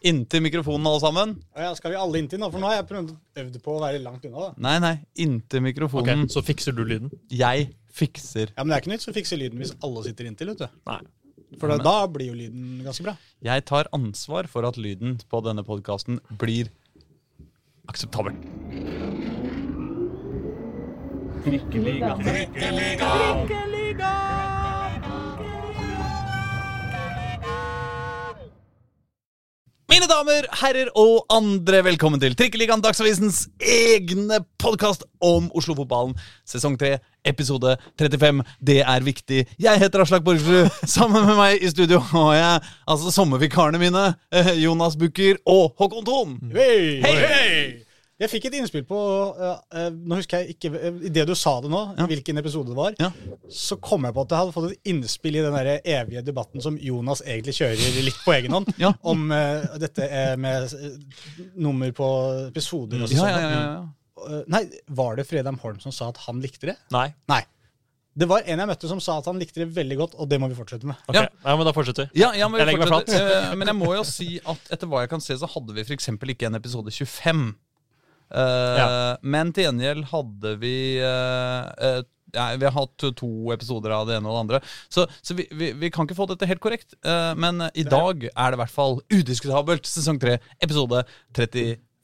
Inntil mikrofonen, alle sammen. Ja, skal vi alle inntil nå? For nå har jeg prøvd øvd på å være langt unna. da. Nei, nei. Inntil Ok, mikrofonen. Så fikser du lyden? Jeg fikser. Ja, Men det er ikke nytt så fikser lyden hvis alle sitter inntil. vet du. Nei. For da, da blir jo lyden ganske bra. Jeg tar ansvar for at lyden på denne podkasten blir akseptabel. Mine damer, herrer og andre, velkommen til Trikkeligaen, Dagsavisens egne podkast om Oslo-fotballen. Sesong 3, episode 35. Det er viktig. Jeg heter Aslak Borgersrud. Sammen med meg i studio har jeg altså sommervikarene mine, eh, Jonas Bucker og Håkon Thon. Hei! Hey. Jeg fikk et innspill på uh, uh, Nå husker jeg ikke uh, Idet du sa det nå, Ja. hvilken episode det var, Ja. så kom jeg på at jeg hadde fått et innspill i den der evige debatten som Jonas egentlig kjører litt på egen hånd, Ja. om uh, dette eh, med uh, nummer på episoder og Ja, sånn. ja, ja, ja. Uh, Nei, var det Fredheim Holm som sa at han likte det? Nei? Nei. Det var en jeg møtte som sa at han likte det veldig godt, og det må vi fortsette med. Okay. Ja. ja. men da fortsetter vi. Ja, ja, men, Jeg legger meg eh, men jeg må jo si at etter hva jeg kan se, så hadde vi f.eks. ikke en episode 25. Eh, Ja. Men til gjengjeld hadde vi eh, eh, ja, Vi har hatt to episoder av det ene og det andre. Så, så vi, vi, vi kan ikke få dette helt korrekt. men i dag er det i hvert fall udiskutabelt sesong 3, episode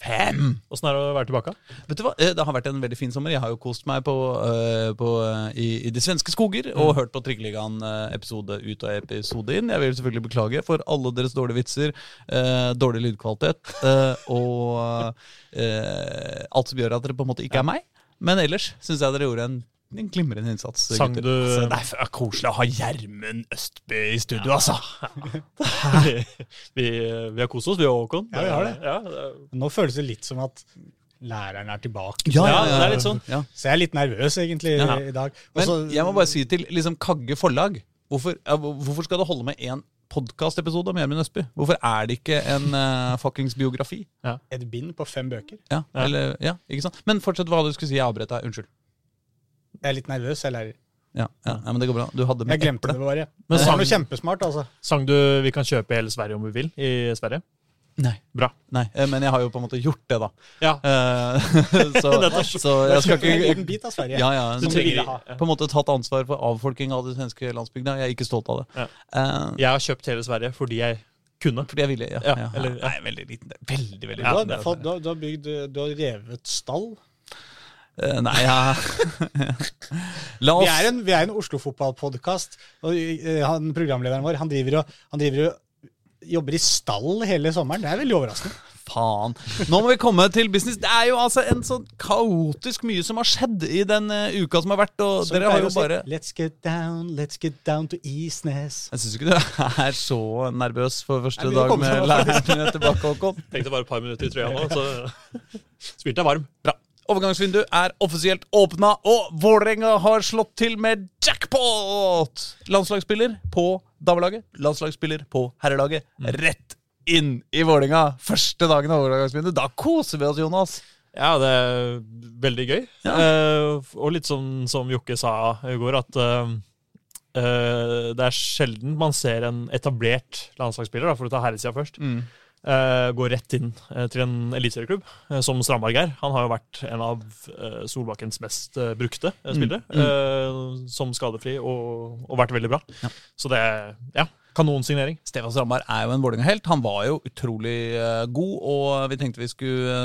35. Åssen er det å være tilbake? Vet du hva? Eh, Det har vært en veldig fin sommer. Jeg har jo kost meg på, eh, på, eh, i, i de svenske skoger og hørt på Trikkeligaen episode ut og episode inn. Jeg vil selvfølgelig beklage for alle deres dårlige vitser, eh, dårlig lydkvalitet eh, og eh, alt som gjør at dere på en måte ikke er meg. Men ellers syns jeg dere gjorde en, en glimrende innsats. Sang gutter. du- Altså, det er koselig å ha Gjermund Østby i studio, altså. vi, vi, vi har kost oss, vi og Håkon. Ja, vi har det. Ja, det Nå føles det litt som at læreren er tilbake. Ja, det er litt sånn. Ja. Så jeg er litt nervøs egentlig Ja. i dag. Men jeg må bare si til liksom Kagge forlag Hvorfor, ja, hvorfor skal det holde med én podkastepisode om Gjermund Østby? Hvorfor er det ikke en uh, fuckings biografi? et bind på fem bøker. Ja, Ja. Eller, ja, ikke sant? Men fortsett hva du skulle si. Jeg avbrøt deg. Unnskyld. Jeg er litt nervøs, jeg lærer. Ja, ja, ja, men det går bra. Du hadde Jeg med glemte eple. det bare. Men Men det sang- var noe kjempesmart, altså. Sang du 'Vi kan kjøpe hele Sverige om vi vil' i Sverige? Nei. Bra. Nei, eh, men jeg har jo på en måte gjort det, da. Ja. Eh, så, så jeg skal ikke en liten bit av Sverige. ja, ja, som du ville ha. på en måte tatt ansvar for avfolking av de svenske landsbygda. Jeg er ikke stolt av det. Ja. Uh, Jeg har kjøpt hele Sverige fordi jeg kunne. fordi jeg ville, ja. Ja, ja, eller- Nei, veldig liten del. Veldig, veldig ja, liten del. du, har, du har bygd Du har revet stall. Eh, nei, ja La Vi oss er en, vi er en Oslo-fotballpodkast, og eh, han, programlederen vår han driver, og, han driver og jobber i stall hele sommeren. Det er veldig overraskende. Faen. Nå må vi komme til business. Det er jo altså en sånn kaotisk mye som har skjedd i den eh, uka som har vært, og Som dere har jo bare si, Let's get down, let's get down to Isnes. Jeg syns ikke du er så nervøs for første Nei, dag med læreren tilbake, Håkon. Tenkte bare et par minutter i trøya nå, så spilte jeg varm. Bra. Overgangsvindu er offisielt åpna, og Vålerenga har slått til med jackpot! Landslagsspiller på damelaget, landslagsspiller på herrelaget. Rett inn i Vålerenga første dagen av overgangsvinduet. Da koser vi oss, Jonas. Ja, det er veldig gøy. Eh, og litt sånn som Jokke sa i går, at eh, eh, det er sjelden man ser en etablert landslagsspiller, da, for å ta herresida først, eh, gå rett inn eh, til en eliteserieklubb, eh, som Strandberg er. Han har jo vært en av eh, Solbakkens mest eh, brukte eh, spillere, eh, som skadefri, og, og vært veldig bra. Ja. Så det ja, kanonsignering. Stefan Strandberg er jo en Vålerenga-helt. Han var jo utrolig eh, god, og vi tenkte vi skulle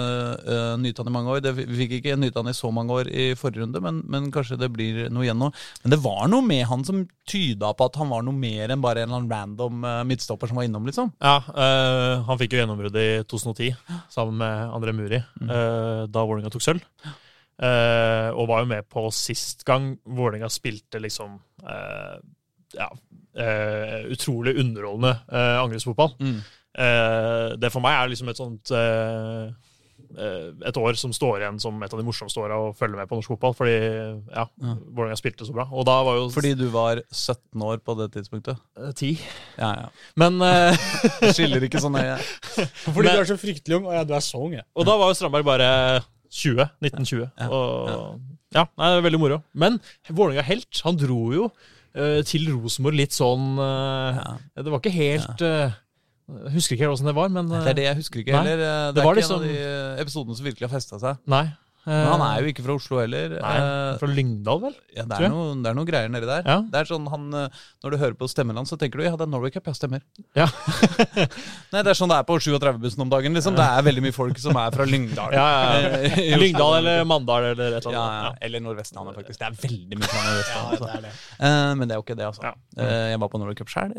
uh, nyte han i mange år. Det, vi fikk ikke nyte han i så mange år i forrige runde, men, men kanskje det blir noe igjen nå. Men det var noe med han som tyda på at han var noe mer enn bare en eller annen random uh, midtstopper som var innom, liksom. Ja, uh, han fikk jo gjennombruddet i 2010 sammen med André Muri, eh, da Vålerenga tok sølv. Og var jo med på sist gang Vålerenga spilte liksom ja, eh, utrolig underholdende uh, angrepsfotball. Eh, det for meg er liksom et sånt eh, eh, et år som står igjen som et av de morsomste åra å følge med på norsk fotball. Fordi ja, Vålerenga spilte så bra. Og da var jo Fordi du var 17 år på det tidspunktet. eh, ti. Ja, ja. Men uh... Skiller ikke så nøye. Fordi Men- du er så fryktelig ung. og ja, du er så ung, ja. Og da var jo Strandberg bare 20. 1920. Ja, Og ja, nei, det er veldig moro. Men Vålerenga helt, han dro jo eh, til Rosenborg litt sånn ja. Det var ikke helt ja. Jeg husker ikke helt åssen det var, men Det er det jeg husker ikke heller. Eh, Det, Det var ikke liksom- en av de eh, episodene som virkelig har festa seg. Nei. Men han er jo ikke fra Oslo heller. Nei, Eh, Fra Lyngdal, vel? Ja, det er, noe, det er noen greier nedi der. Ja. Det er sånn han, eh, Når du hører på stemmen hans, så tenker du ja, det er Norway Cup. Ja, stemmer. Ja. Nei, Det er sånn det er på 37-bussen om dagen. liksom. Det er veldig mye folk som er fra Lyngdal. Ja, ja, ja. Eh. Lyngdal eller Mandal eller et eller annet. ja. Eller Nordvestlandet, faktisk. Det er veldig mye fra Ja, det altså. er det. Eh, men det er jo ikke det, altså. Ja. Eh, jeg var på Norway Cup sjøl.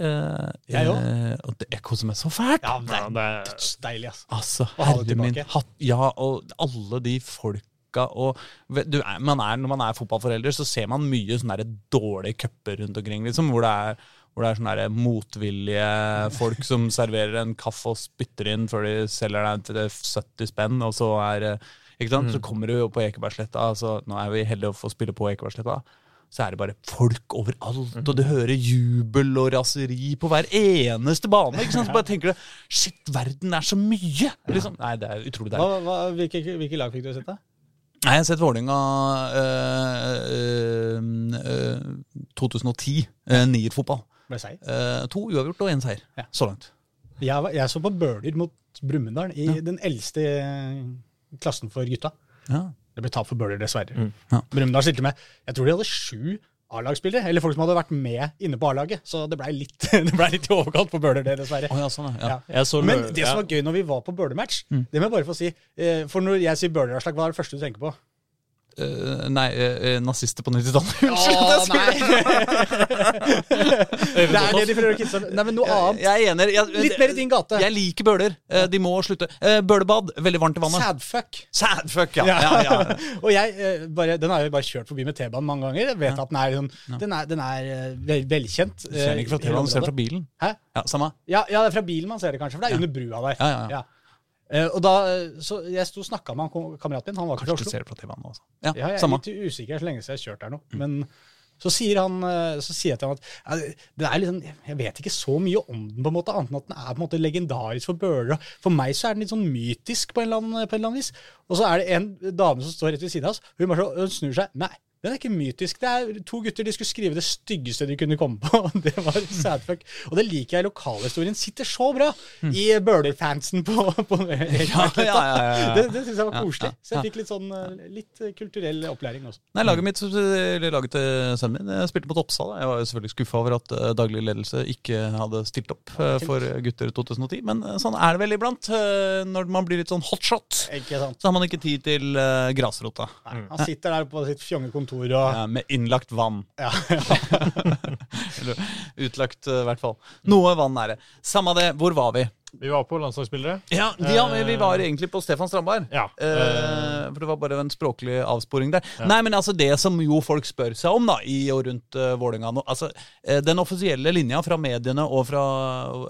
Jeg og det, koser meg så fælt! Ja, det er det dødsdeilig, altså. Altså, herre min hatt, Ja, og alle de folka og du, er- man er, Når man er fotballforelder, så ser man mye sånne dårlige cuper rundt omkring. Liksom, hvor det er, hvor det er sånne motvillige folk som serverer en kaffe og spytter inn før de selger deg til 70 spenn, og så er eh, ikke sant? Så kommer du jo på Ekebergsletta. Altså, nå er vi heldige å få spille på Ekebergsletta. Så er det bare folk overalt, og du hører jubel og raseri på hver eneste bane. ikke sant? Så bare tenker du Shit, verden er så mye! Liksom. Nei, det er utrolig deilig. Hvilke, hvilke lag fikk du sett, da? Nei, jeg har sett Vålerenga øh, øh, 2010. Uh, Nierfotball. Ble seier. Eh, to uavgjort og én seier. Ja. Så langt. Jeg, jeg så på Bøler mot Brumunddal i den eldste klassen for gutta. Ja. Det ble tap for Bøler, dessverre. Mm. Ja. Brumunddal stilte med Jeg tror de hadde sju A-lagsspillere, eller folk som hadde vært med inne på A-laget. Så det blei litt, ble litt i overkant på Bøler, det, dessverre. Oh, ja, sånn, ja. Ja. så Men det som var gøy når vi var på Bøler-match, det må jeg bare få si eh, For når jeg sier Bøler-avslag, hva er det første du tenker på? Eh, nei, uh, nazister på 90-tallet. Unnskyld! det er det de prøver å kisse Nei, men noe annet. Jeg er enig. Jeg, Litt mer i din gate. Jeg liker bøler. Uh, De må slutte. Bølebad. Veldig varmt i vannet. Sadfuck. Sadfuck, ja. Ja. ja, ja. og jeg, bare, Den har jeg bare kjørt forbi med T-banen mange ganger. Jeg vet at den er, sånn, den er, den er vel, velkjent. Du ser den ikke fra T-banen, du ser den fra bilen. Hæ? Ja, Samme. Ja, ja, det er fra bilen man ser det, kanskje, for det er under brua der. Ja, ja, ja. Eh, og da, eh, så Jeg sto og snakka med han kameraten min, han var ikke fra Kanskje du Oslo. ser det fra TV-en også. Ja, Ja, jeg er samme. litt usikker så lenge siden jeg har kjørt der nå. Men så sier, han, eh, så sier jeg til han at ja, det- det er liksom, jeg vet ikke så mye om den, på en måte, annet enn at den er på en måte legendarisk for Bøhler. For meg så er den litt sånn mytisk på en eller annen, på en eller annen vis. Og så er det en dame som står rett ved siden av oss. Hun, bare så, hun snur seg. Nei, den er ikke mytisk. Det er to gutter de skulle skrive det styggeste de kunne komme på. Det var sadfuck. Og det liker jeg. Lokalhistorien sitter så bra i Bøhler-fansen på, på Ja, ja, ja, ja. Det, det syns jeg var koselig. Så jeg fikk litt sånn eh, litt kulturell opplæring også. Nei, Laget mitt, eller laget til sønnen min, jeg spilte mot Oppsal. Jeg var jo selvfølgelig skuffa over at eh, daglig ledelse ikke hadde stilt opp eh, for gutter 2010. Men eh, sånn er det vel iblant. eh, Når man blir litt sånn hotshot, så har man ikke tid til eh, grasrota. Nei, han sitter der på sitt fjonge kontor og Ja, med innlagt vann. ja. Eller utlagt, eh, i hvert fall. Noe vann er det. Samme det, hvor var vi? Vi var på landslagsspillere. Ja, ja Vi var egentlig på Stefan Strandberg. Ja. Eh, for det var bare en språklig avsporing der. Nei, men altså det som jo folk spør seg om da, i og rundt uh, Vålerenga nå altså, eh, Den offisielle linja fra mediene og fra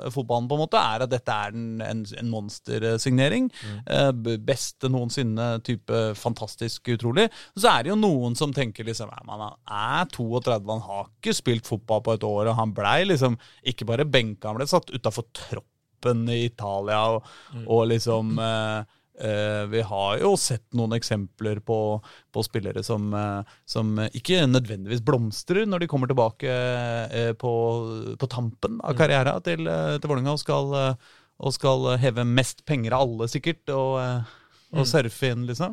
eh, fotballen på en måte er at dette er en, en, en monstersignering. Eh, beste noensinne, type fantastisk utrolig. Så er det jo noen som tenker liksom ja, Man er 32, han har ikke spilt fotball på et år, og han blei liksom ikke bare benka, han ble satt utafor tropp toppen i Italia, og, og liksom eh, eh, Vi har jo sett noen eksempler på, på spillere som, eh, som ikke nødvendigvis blomstrer når de kommer tilbake eh, på, på tampen av karrieren til, eh, til Vålerenga og eh, og skal heve mest penger av alle, sikkert, og, og surfe inn, liksom.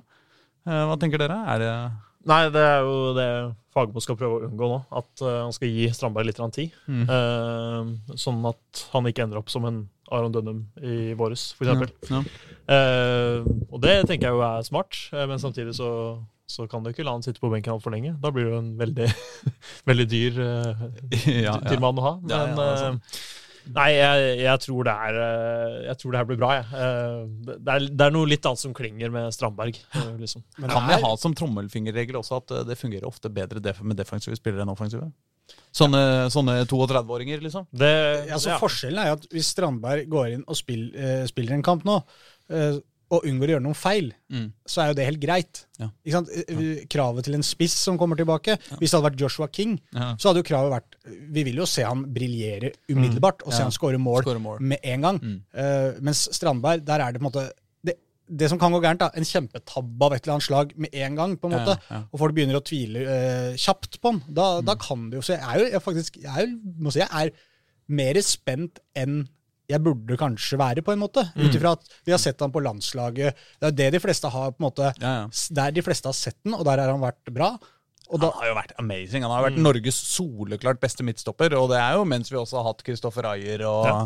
Eh, hva tenker dere? Er det Nei, det er jo det Fagermo skal prøve å unngå nå. At uh, han skal gi Strandberg litt tid. Mm. Uh, sånn at han ikke ender opp som en Aron Dønum i våres, for eksempel. Ja. Uh, og det tenker jeg jo er smart, men samtidig så, så kan du ikke la han sitte på benken altfor lenge. Da blir det jo en veldig, veldig dyr, Ja, dyr ja. mann å ha. Men Ja, ja, Nei, jeg, jeg, tror det er, eh, jeg tror det her blir bra, jeg. Eh, det, er, det er noe litt annet som klinger med Strandberg. eh, liksom. Men Kan vi ha som trommelfingerregel også at det fungerer ofte bedre med defensive spillere enn offensive? Sånne, sånne 32-åringer, liksom? Det, altså, ja. Forskjellen er jo at hvis Strandberg går inn og spill, eh, spiller en kamp nå, og unngår å gjøre noen feil, Mm. så er jo det helt greit. Ja. Eh, Kravet til en spiss som kommer tilbake Hvis det hadde vært Joshua King, Ja. så hadde jo kravet vært Vi vil jo se han briljere umiddelbart, og se Ja. han skåre mål, mål. med en gang. Mm. Uh, mens Strandberg, der er det på en måte det, det som kan gå gærent, da, en kjempetabbe av et eller annet slag med en gang, på en måte, ja, ja. og folk begynner å tvile uh, kjapt på han, da, da kan det jo Så jeg er jo jeg faktisk jeg er, må si, jeg er mer spent enn jeg burde kanskje være, på en måte. Ut ifra at vi har sett han på landslaget. Det er det de fleste har på en måte Ja, ja. Der de fleste har sett den, og der har han vært bra. Og da, Han har jo vært amazing. Han har vært Norges soleklart beste midtstopper. Og det er jo mens vi også har hatt Kristoffer Ayer og Ja.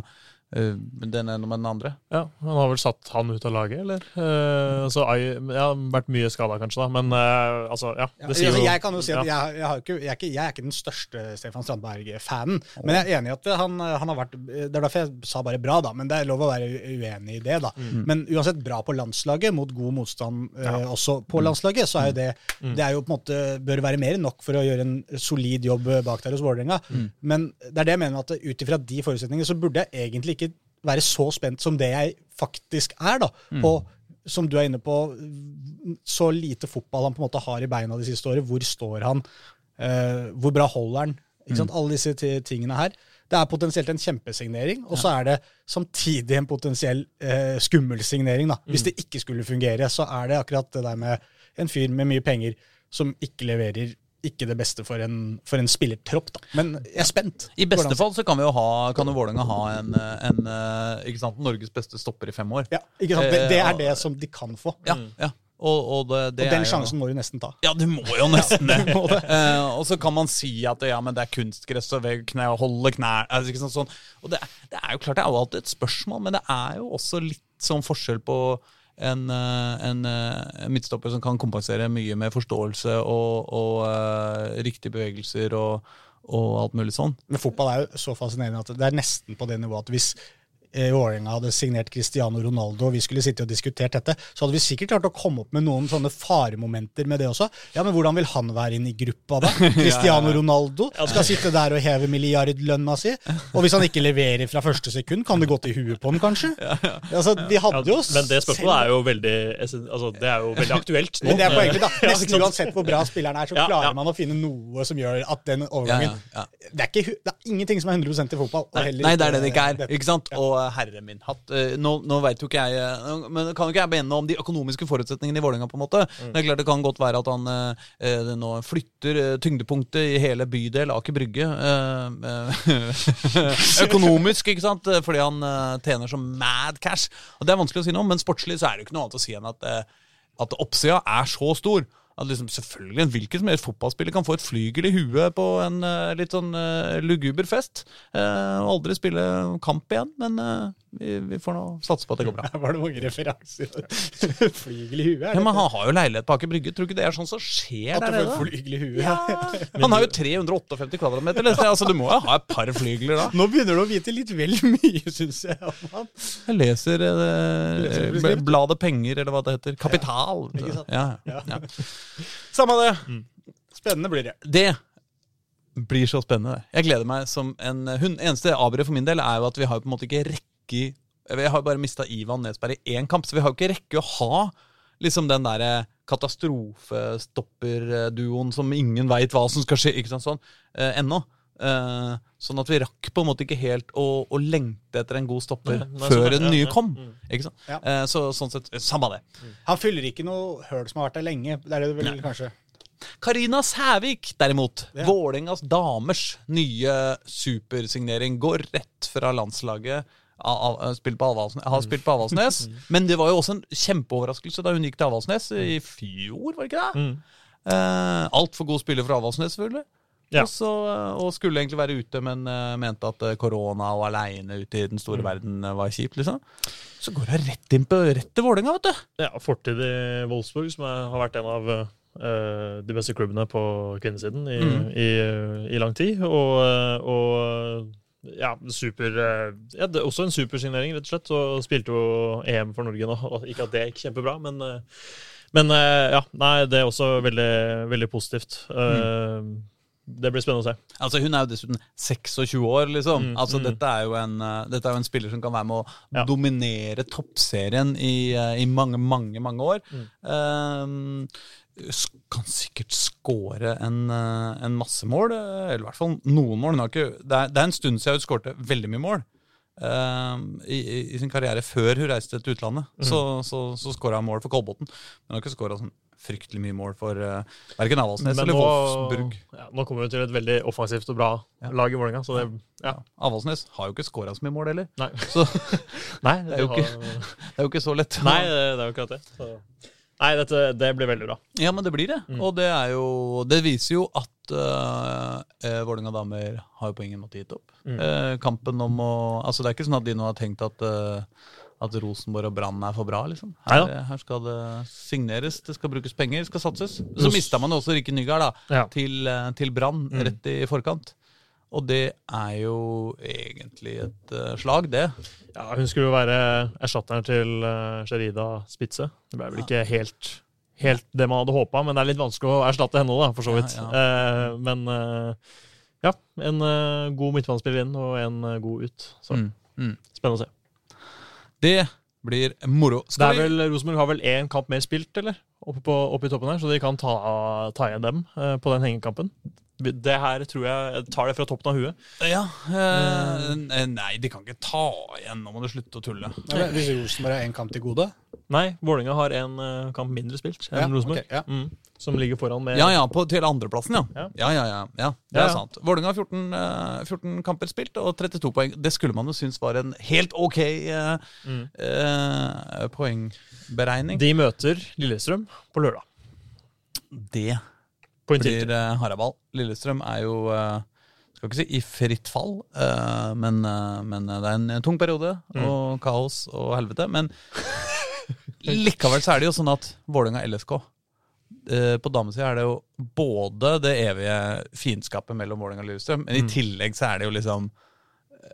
Eh, den ene med den andre. Ja, Han har vel satt han ut av laget, eller? Eh, altså, ja, vært mye skada, kanskje, da. Men eh, altså, ja. Ja, Det sier altså, jeg kan jo si at ja. jeg, jeg, har ikke, jeg, er ikke, jeg er ikke den største Stefan Strandberg-fanen. Men jeg er enig i at han, han har vært Det er derfor jeg sa bare bra, da. Men det er lov å være uenig i det, da. Mm. Men uansett bra på landslaget, mot god motstand eh, også på Mm. landslaget, så er jo det Det er jo på en måte bør være mer enn nok for å gjøre en solid jobb bak der hos Vålerenga. Mm. Men det er det jeg mener at ut ifra de forutsetningene så burde jeg egentlig ikke være så spent som det jeg faktisk er, da. På, som du er inne på, så lite fotball han på en måte har i beina de siste året. Hvor står han? Uh, hvor bra holder han? Ikke sant? Alle disse tingene her. Det er potensielt en kjempesignering, og så er det samtidig en potensiell uh, skummel signering. da. Hvis det ikke skulle fungere, så er det akkurat det der med en fyr med mye penger som ikke leverer ikke det beste for en, for en spillertropp. da. Men jeg er spent. I beste Hvordan- fall så kan vi jo ha Kan jo Vålerenga ha en, en eh, sant, Norges beste stopper i fem år. Ja, ikke sant? Det, det Eh, er det som de kan få. Ja, ja. Og, og, det, det og den er jo- sjansen må du nesten ta. Ja, du må jo nesten det. Eh, og så kan man si at ja, men det er kunstgress og og holde knær altså, sant, sånn. Og det, det er jo klart, det er jo alltid et spørsmål, men det er jo også litt sånn forskjell på en, eh, en, eh, midtstopper som kan kompensere mye med forståelse og, og uh, riktige bevegelser og, og alt mulig sånn. Men fotball er jo så fascinerende at det er nesten på det nivået at hvis Vålerenga hadde signert Cristiano Ronaldo, og vi skulle sitte og diskutert dette, så hadde vi sikkert klart å komme opp med noen sånne faremomenter med det også. Ja, men hvordan vil han være inne i gruppa da? Cristiano Ronaldo skal sitte der og heve milliardlønna si, og hvis han ikke leverer fra første sekund, kan det gå til huet på han, kanskje? Altså, vi hadde jo Men det spørsmålet er jo veldig altså, Det er jo veldig aktuelt nå. Men det er poenget, da. Nesten uansett hvor bra spilleren er, så klarer man å finne noe som gjør at den overgangen. Det, er ikke, det er ingenting som er 100 i fotball. og Nei, heller nei, det er det det ikke er. ikke sant? Og eh, herre min hatt eh, Nå, nå vet jo ikke jeg eh, Men kan jo ikke jeg mene om de økonomiske forutsetningene i Vålerenga. på en måte. Det er klart det kan godt være at han eh, eh, nå flytter tyngdepunktet i hele bydel Aker Brygge eh, økonomisk, ikke sant? Fordi han eh, tjener så mad cash. Og Det er vanskelig å si noe om, men sportslig så er det jo ikke noe annet å si enn at, at oppsida er så stor. At liksom, selvfølgelig En hvilken som helst fotballspiller kan få et flygel i huet på en uh, litt sånn uh, luguber fest. eh, og aldri spille kamp igjen, men vi, vi får nå satse på at det går bra. Her var det mange referanser. Flygel i huet. Ja, men? Han har jo leilighet på Aker Brygge. Tror du ikke det er sånn som skjer At der nede? flygel i huet. Han har jo 358 kvadratmeter. Altså, du må jo ha et par flygler da. Nå begynner du å vite litt vel mye, syns jeg. Man. Jeg leser Leser? Bladet Penger, eller hva det heter. Kapital. Ja, Ja. ja. Samme det. Spennende blir det. Det blir så spennende. Jeg gleder meg som en hund. Eneste avbrevet for min del er jo at vi har på en måte ikke rekke Vi har bare mista Ivan Nesberg i én kamp, så vi har jo ikke rekke å ha liksom den derre katastrofestopperduoen som ingen veit hva som skal skje, ikke sant sånn, eh, ennå. Eh, sånn at vi rakk på en måte ikke helt å, å lengte etter en god stopper Nei, før sånn, den ja, nye ja. kom. Mm. Ikke sant? Ja. Eh, så sånn sett, samme det. Han fyller ikke noe høl som har vært der lenge. Det er det du vil, kanskje? Karina Sævik, derimot. Ja. Vålerengas damers nye supersignering. Går rett fra landslaget. Av, av, spilt på Avaldsnes, har spilt på Avaldsnes. Men det var jo også en kjempeoverraskelse da hun gikk til Avaldsnes i fjor, var det ikke det? Mm. Eh, Altfor god spiller for Avaldsnes, selvfølgelig. Ja. Og, så, og skulle egentlig være ute, men uh, mente at eh, korona og aleine ute i den store Mm. verden eh, var kjipt. liksom. Så går hun rett inn på rett til Vålerenga, vet du. Ja, Fortid i Wolfsburg, som er, har vært en av uh, de beste klubbene på kvinnesiden i, Mm. i, i lang tid. Og, og ja, super ja, det er Også en supersignering, rett og slett. Og spilte jo EM for Norge nå. Ikke at det gikk kjempebra, men, men ja, nei, det er også veldig, veldig positivt. Eh, Det blir spennende å se. Altså Hun er jo dessuten 26 år, liksom. Mm, altså mm. Dette, er jo en, uh, dette er jo en spiller som kan være med å Ja. dominere toppserien i, uh, i mange, mange mange år. Mm. Eh, kan sikkert score en, eh, en masse mål, eller i hvert fall noen mål. Ikke, det, er, det er en stund siden hun skårte veldig mye mål. eh, i, i- I sin karriere før hun reiste til utlandet, Mm. så, så, så skåra hun mål for Kolbotn. Men hun har ikke skåra sånn fryktelig mye mål for uh, verken Avaldsnes eller nå, Wolfsburg. ja, nå kommer vi til et veldig offensivt og bra Ja. lag i Vålerenga, Ja. ja. Avaldsnes har jo ikke skåra så mye mål heller. Nei. Så Nei, Det er jo ikke- det er jo ikke så lett. Nei, det det er jo akkurat det. Så. Nei, dette, det blir veldig bra. Ja, men det blir det. Mm. Og det jo Det viser jo at uh, Vålerenga damer har jo på ingen måte gitt opp. Mm. Uh, kampen om å Altså, det er ikke sånn at de nå har tenkt at eh, at Rosenborg og Brann er for bra, liksom. Her, ja. her skal det signeres, det skal brukes penger, det skal satses. Så mista man også Rikke Nygaard da, Ja. til, eh, til Brann Mm. rett i forkant. Og det er jo egentlig et uh, slag, det. Ja, hun skulle jo være erstatteren til uh, Sherida Spitze. Det ble vel ikke helt, helt det man hadde håpa, men det er litt vanskelig å erstatte henne, da, for så vidt. Eh, men eh, ja, en eh, god midtbanespiller inn og en eh, god ut. Så Mm. Mm. spennende å se. Det blir moro. Det er vel, Rosenborg har vel én kamp mer spilt, eller? Oppe, på, oppe i toppen her, så de kan ta, ta igjen dem eh, på den hengekampen. Det her tror jeg jeg tar det fra toppen av huet. Ja. eh, nei, de kan ikke ta igjen. Nå må du slutte å tulle. Ja, men Hvis Rosenborg har én kamp til gode Nei, Vålerenga har en eh, kamp mindre spilt enn Ja, Rosenborg. ok, ja. mm, som ligger foran med Ja, ja, på, til andreplassen, ja. Ja. Ja, ja, ja. ja det er sant. Vålerenga har 14, eh, 14 kamper spilt og 32 poeng. Det skulle man jo synes var en helt ok eh, Mm. eh, poengberegning. De møter Lillestrøm på lørdag. Det blir uh, Haraball. Lillestrøm er jo eh, skal ikke si i fritt fall, eh, men, eh, men det er en tung periode Mm. og kaos og helvete. Men likevel så er det jo sånn at Vålerenga LSK eh, på damesida er det jo både det evige fiendskapet mellom Vålerenga og Lillestrøm, men i Mm. tillegg så er det jo liksom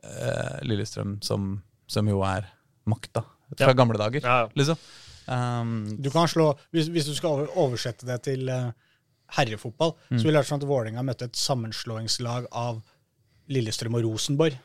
eh, Lillestrøm som, som jo er makta fra Ja. gamle dager, Ja, ja. liksom. Um, Du kan slå, Hvis, hvis du skal oversette det til uh, herrefotball, Mm. så ville det vært sånn at Vålerenga møtte et sammenslåingslag av Lillestrøm og Rosenborg.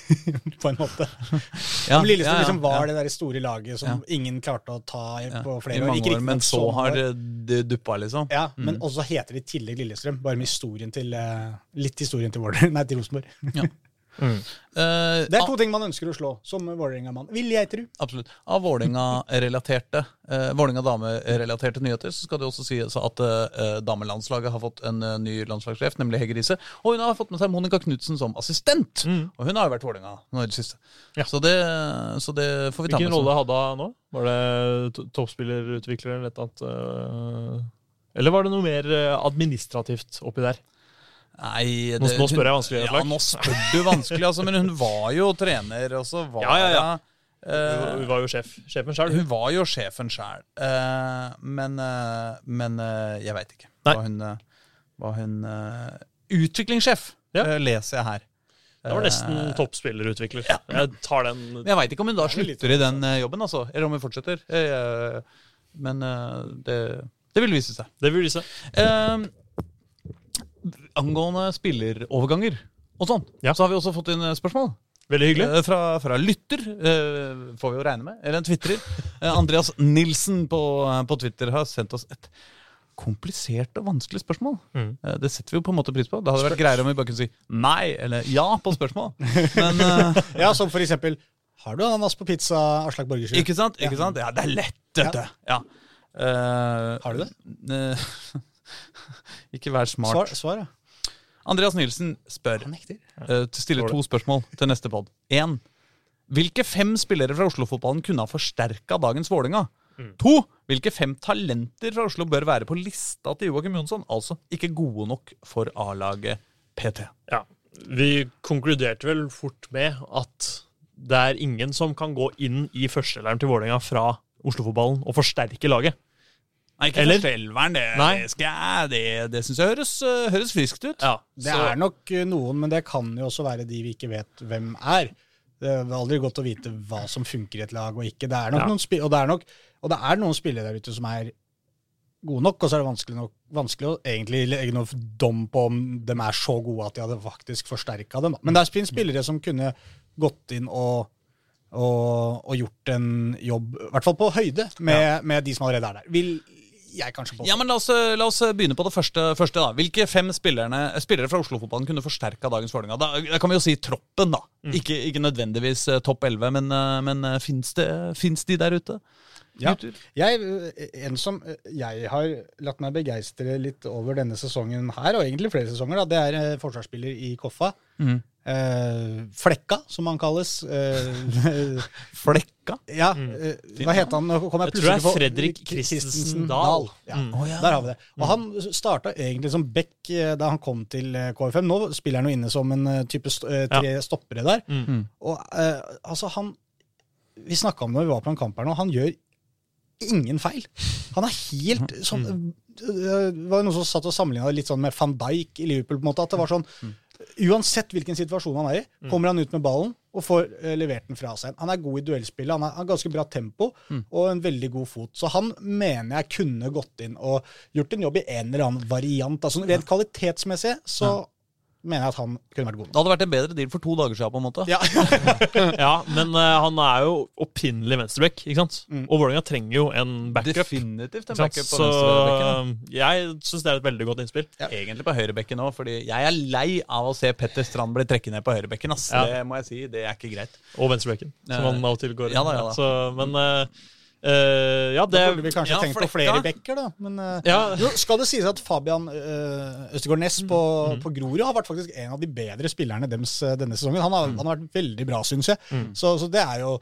på en måte. ja, Lillestrøm ja, ja, liksom var det der store laget som ingen klarte å ta på flere år. Ikke år, riktig men så mange har det duppa, liksom. Ja, men også heter det i tillegg Lillestrøm. Bare med historien til eh, litt historien til Vålerenga, nei, til Rosenborg. Mm. Eh, Det er to ting man ønsker å slå som Vålerenga-mann. Vil jeg tro. Absolutt. Av Vålerenga-relaterte uh, Vålerenga dame-relaterte nyheter så skal det også sies at uh, damelandslaget har fått en uh, ny landslagssjef, nemlig Hege Riise. Og hun har fått med seg Monica Knutsen som assistent! Mm. Og hun har jo vært Vålerenga nå i det siste. Ja. Så, det, så det får vi ta Hvilken med rolle hadde hun nå? Var det to- toppspillerutvikler eller et eller annet? Eller var det noe mer administrativt oppi der? Nei, Nå- nå spør jeg vanskelig, Ja, nå spør du vanskelig, altså. Men hun var jo trener, og så var Ja, ja, ja. eh, Hun var jo sjef, sjefen sjøl. Hun var jo sjefen sjæl, men, uh, men eh, jeg veit ikke. Nei. Var hun, eh, var hun eh, utviklingssjef, Ja. eh, leser jeg her. Det var nesten Eh, toppspillerutvikler. Jeg tar den Men jeg veit ikke om hun da Det er slutter i den eh, jobben, altså. Eller om hun fortsetter. Eh, men eh, det, det vil vise seg. Det vil vise. Eh, angående spilleroverganger og sånn, Ja. så har vi også fått inn eh, spørsmål. Veldig hyggelig. Eh, Fra, fra lytter, eh, får vi jo regne med. Eller en twitrer. Eh, Andreas Nilsen på, eh, på Twitter har sendt oss et komplisert og vanskelig spørsmål. Mm. Eh, Det setter vi jo på en måte pris på. Det hadde vært greiere om vi bare kunne si nei eller ja på spørsmål. Men Ja, som for eksempel Har du ananas på pizza, Aslak Borgersrud? ikke sant? Ikke sant? Ja, det er lett, dette. Ja. Eh, Har du det? ikke vær smart. Svar, svar, ja. Andreas Nilsen spør Han nekter. eh, stiller to spørsmål til neste pod. Én. Hvilke fem spillere fra Oslo-fotballen kunne ha forsterka dagens Vålerenga? To. Hvilke fem talenter fra Oslo bør være på lista til Joakim Jonsson? Altså ikke gode nok for A-laget PT. Ja. Vi konkluderte vel fort med at det er ingen som kan gå inn i førsteelveren til Vålerenga fra Oslo-fotballen og forsterke laget. Nei, ikke Eller? forstellveren. Det, Nei. det, skal jeg, det, det syns jeg høres, eh, høres friskt ut. Ja, Det er nok eh, noen, men det kan jo også være de vi ikke vet hvem er. Det er aldri godt å vite hva som funker i et lag og ikke. Det er nok Ja. noen og, det er nok, og det er noen spillere der ute som er gode nok, og så er det vanskelig, nok, vanskelig å egentlig legge noe dom på om de er så gode at de hadde faktisk forsterka dem. da. Men det finnes spillere som kunne gått inn og, og, og gjort en jobb, i hvert fall på høyde, med, med de som allerede er der. Vil jeg kanskje påstå. Ja, men la oss, la oss begynne på det første. første da. Hvilke fem spillere fra Oslo-fotballen kunne forsterka dagens Vålerenga? Da, da kan vi jo si troppen, da. Ikke, ikke nødvendigvis eh, topp 11, men, uh, men uh, fins de der ute? Ja. Jeg, eh, en som eh, jeg har latt meg begeistre litt over denne sesongen her, og egentlig flere sesonger, da, det er eh, forsvarsspiller i Koffa. Mm. Eh, Flekka, som han kalles. Eh, Flekka? ja, eh, hva het han? Kom jeg Jeg tror det er Fredrik Christensen Dahl. Ja, Mm. Oh, ja. Der har vi det. Og han starta egentlig som back da han kom til KFM. Nå spiller han jo inne som en type st tre stoppere der. Mm. Og eh, altså, han Vi snakka om det når vi var på en kamp her nå. Han gjør ingen feil. Han er helt sånn Det var noen som satt og sammenligna litt sånn med van Dijk i Liverpool. på en måte, at det var sånn Uansett hvilken situasjon han er i, kommer han ut med ballen og får eh, levert den fra seg. Han er god i duellspillet, han har ganske bra tempo og en veldig god fot. Så han mener jeg kunne gått inn og gjort en jobb i en eller annen variant. Altså Rent kvalitetsmessig så mener jeg at han kunne vært god. Det hadde vært en bedre deal for to dager siden, på en måte. Ja. Ja, men uh, han er jo opprinnelig venstreback, ikke sant? Mm. Og Vålerenga trenger jo en backup. Definitivt en backup på Så venstrebekken. eh, jeg syns det er et veldig godt innspill. Ja. Egentlig på høyrebekken òg, fordi jeg er lei av å se Petter Strand bli trekket ned på høyrebekken. ass. Ja. Det må jeg si, det er ikke greit. Og venstrebekken, som han av og til går inn. Ja da, ja da. Så, men eh, eh, ja, det Da burde vi kanskje ja, tenkt på flere bekker, da. Men uh, Ja. jo, skal det sies at Fabian uh, Østegård Næss på, Mm. på Grorud har vært faktisk en av de bedre spillerne deres denne sesongen. Han har, Mm. han har vært veldig bra, syns jeg. Så, så det er jo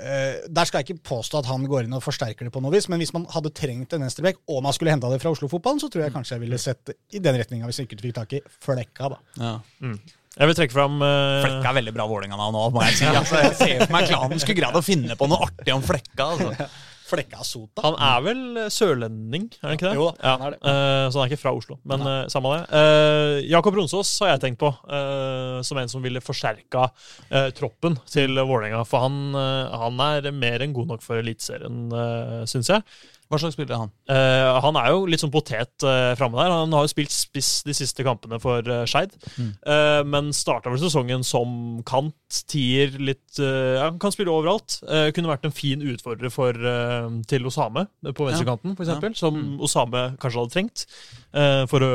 eh, Der skal jeg ikke påstå at han går inn og forsterker det på noe vis, men hvis man hadde trengt en venstreback, og man skulle henta det fra Oslo-fotballen, så tror jeg kanskje jeg ville sett i den retninga, hvis jeg ikke fikk tak i Flekka, da. Ja. Jeg vil trekke fram uh... Flekka er veldig bra Vålerenga-navn nå, må jeg si. Altså, jeg ser for meg klanen skulle greid å finne på noe artig om Flekka. Altså. Flekka Sota. Han er vel eh, sørlending, er han ikke det? Jo da, ja. han er det. Uh, så han er ikke fra Oslo, men uh, samme det. Uh, Jakob Ronsås har jeg tenkt på eh, som en som ville forsterka eh, troppen til Vålerenga. For han, han er mer enn god nok for Eliteserien, uh, syns jeg. Hva slags spiller er han? Uh, han er jo litt sånn potet uh, framme der. Han har jo spilt spiss de siste kampene for uh, Skeid. Eh, men starta vel sesongen som kant, tier, litt ja, Han kan spille overalt. Eh, kunne vært en fin utfordrer for, til Osame på venstrekanten, for eksempel, Som Osame kanskje hadde trengt. eh, for å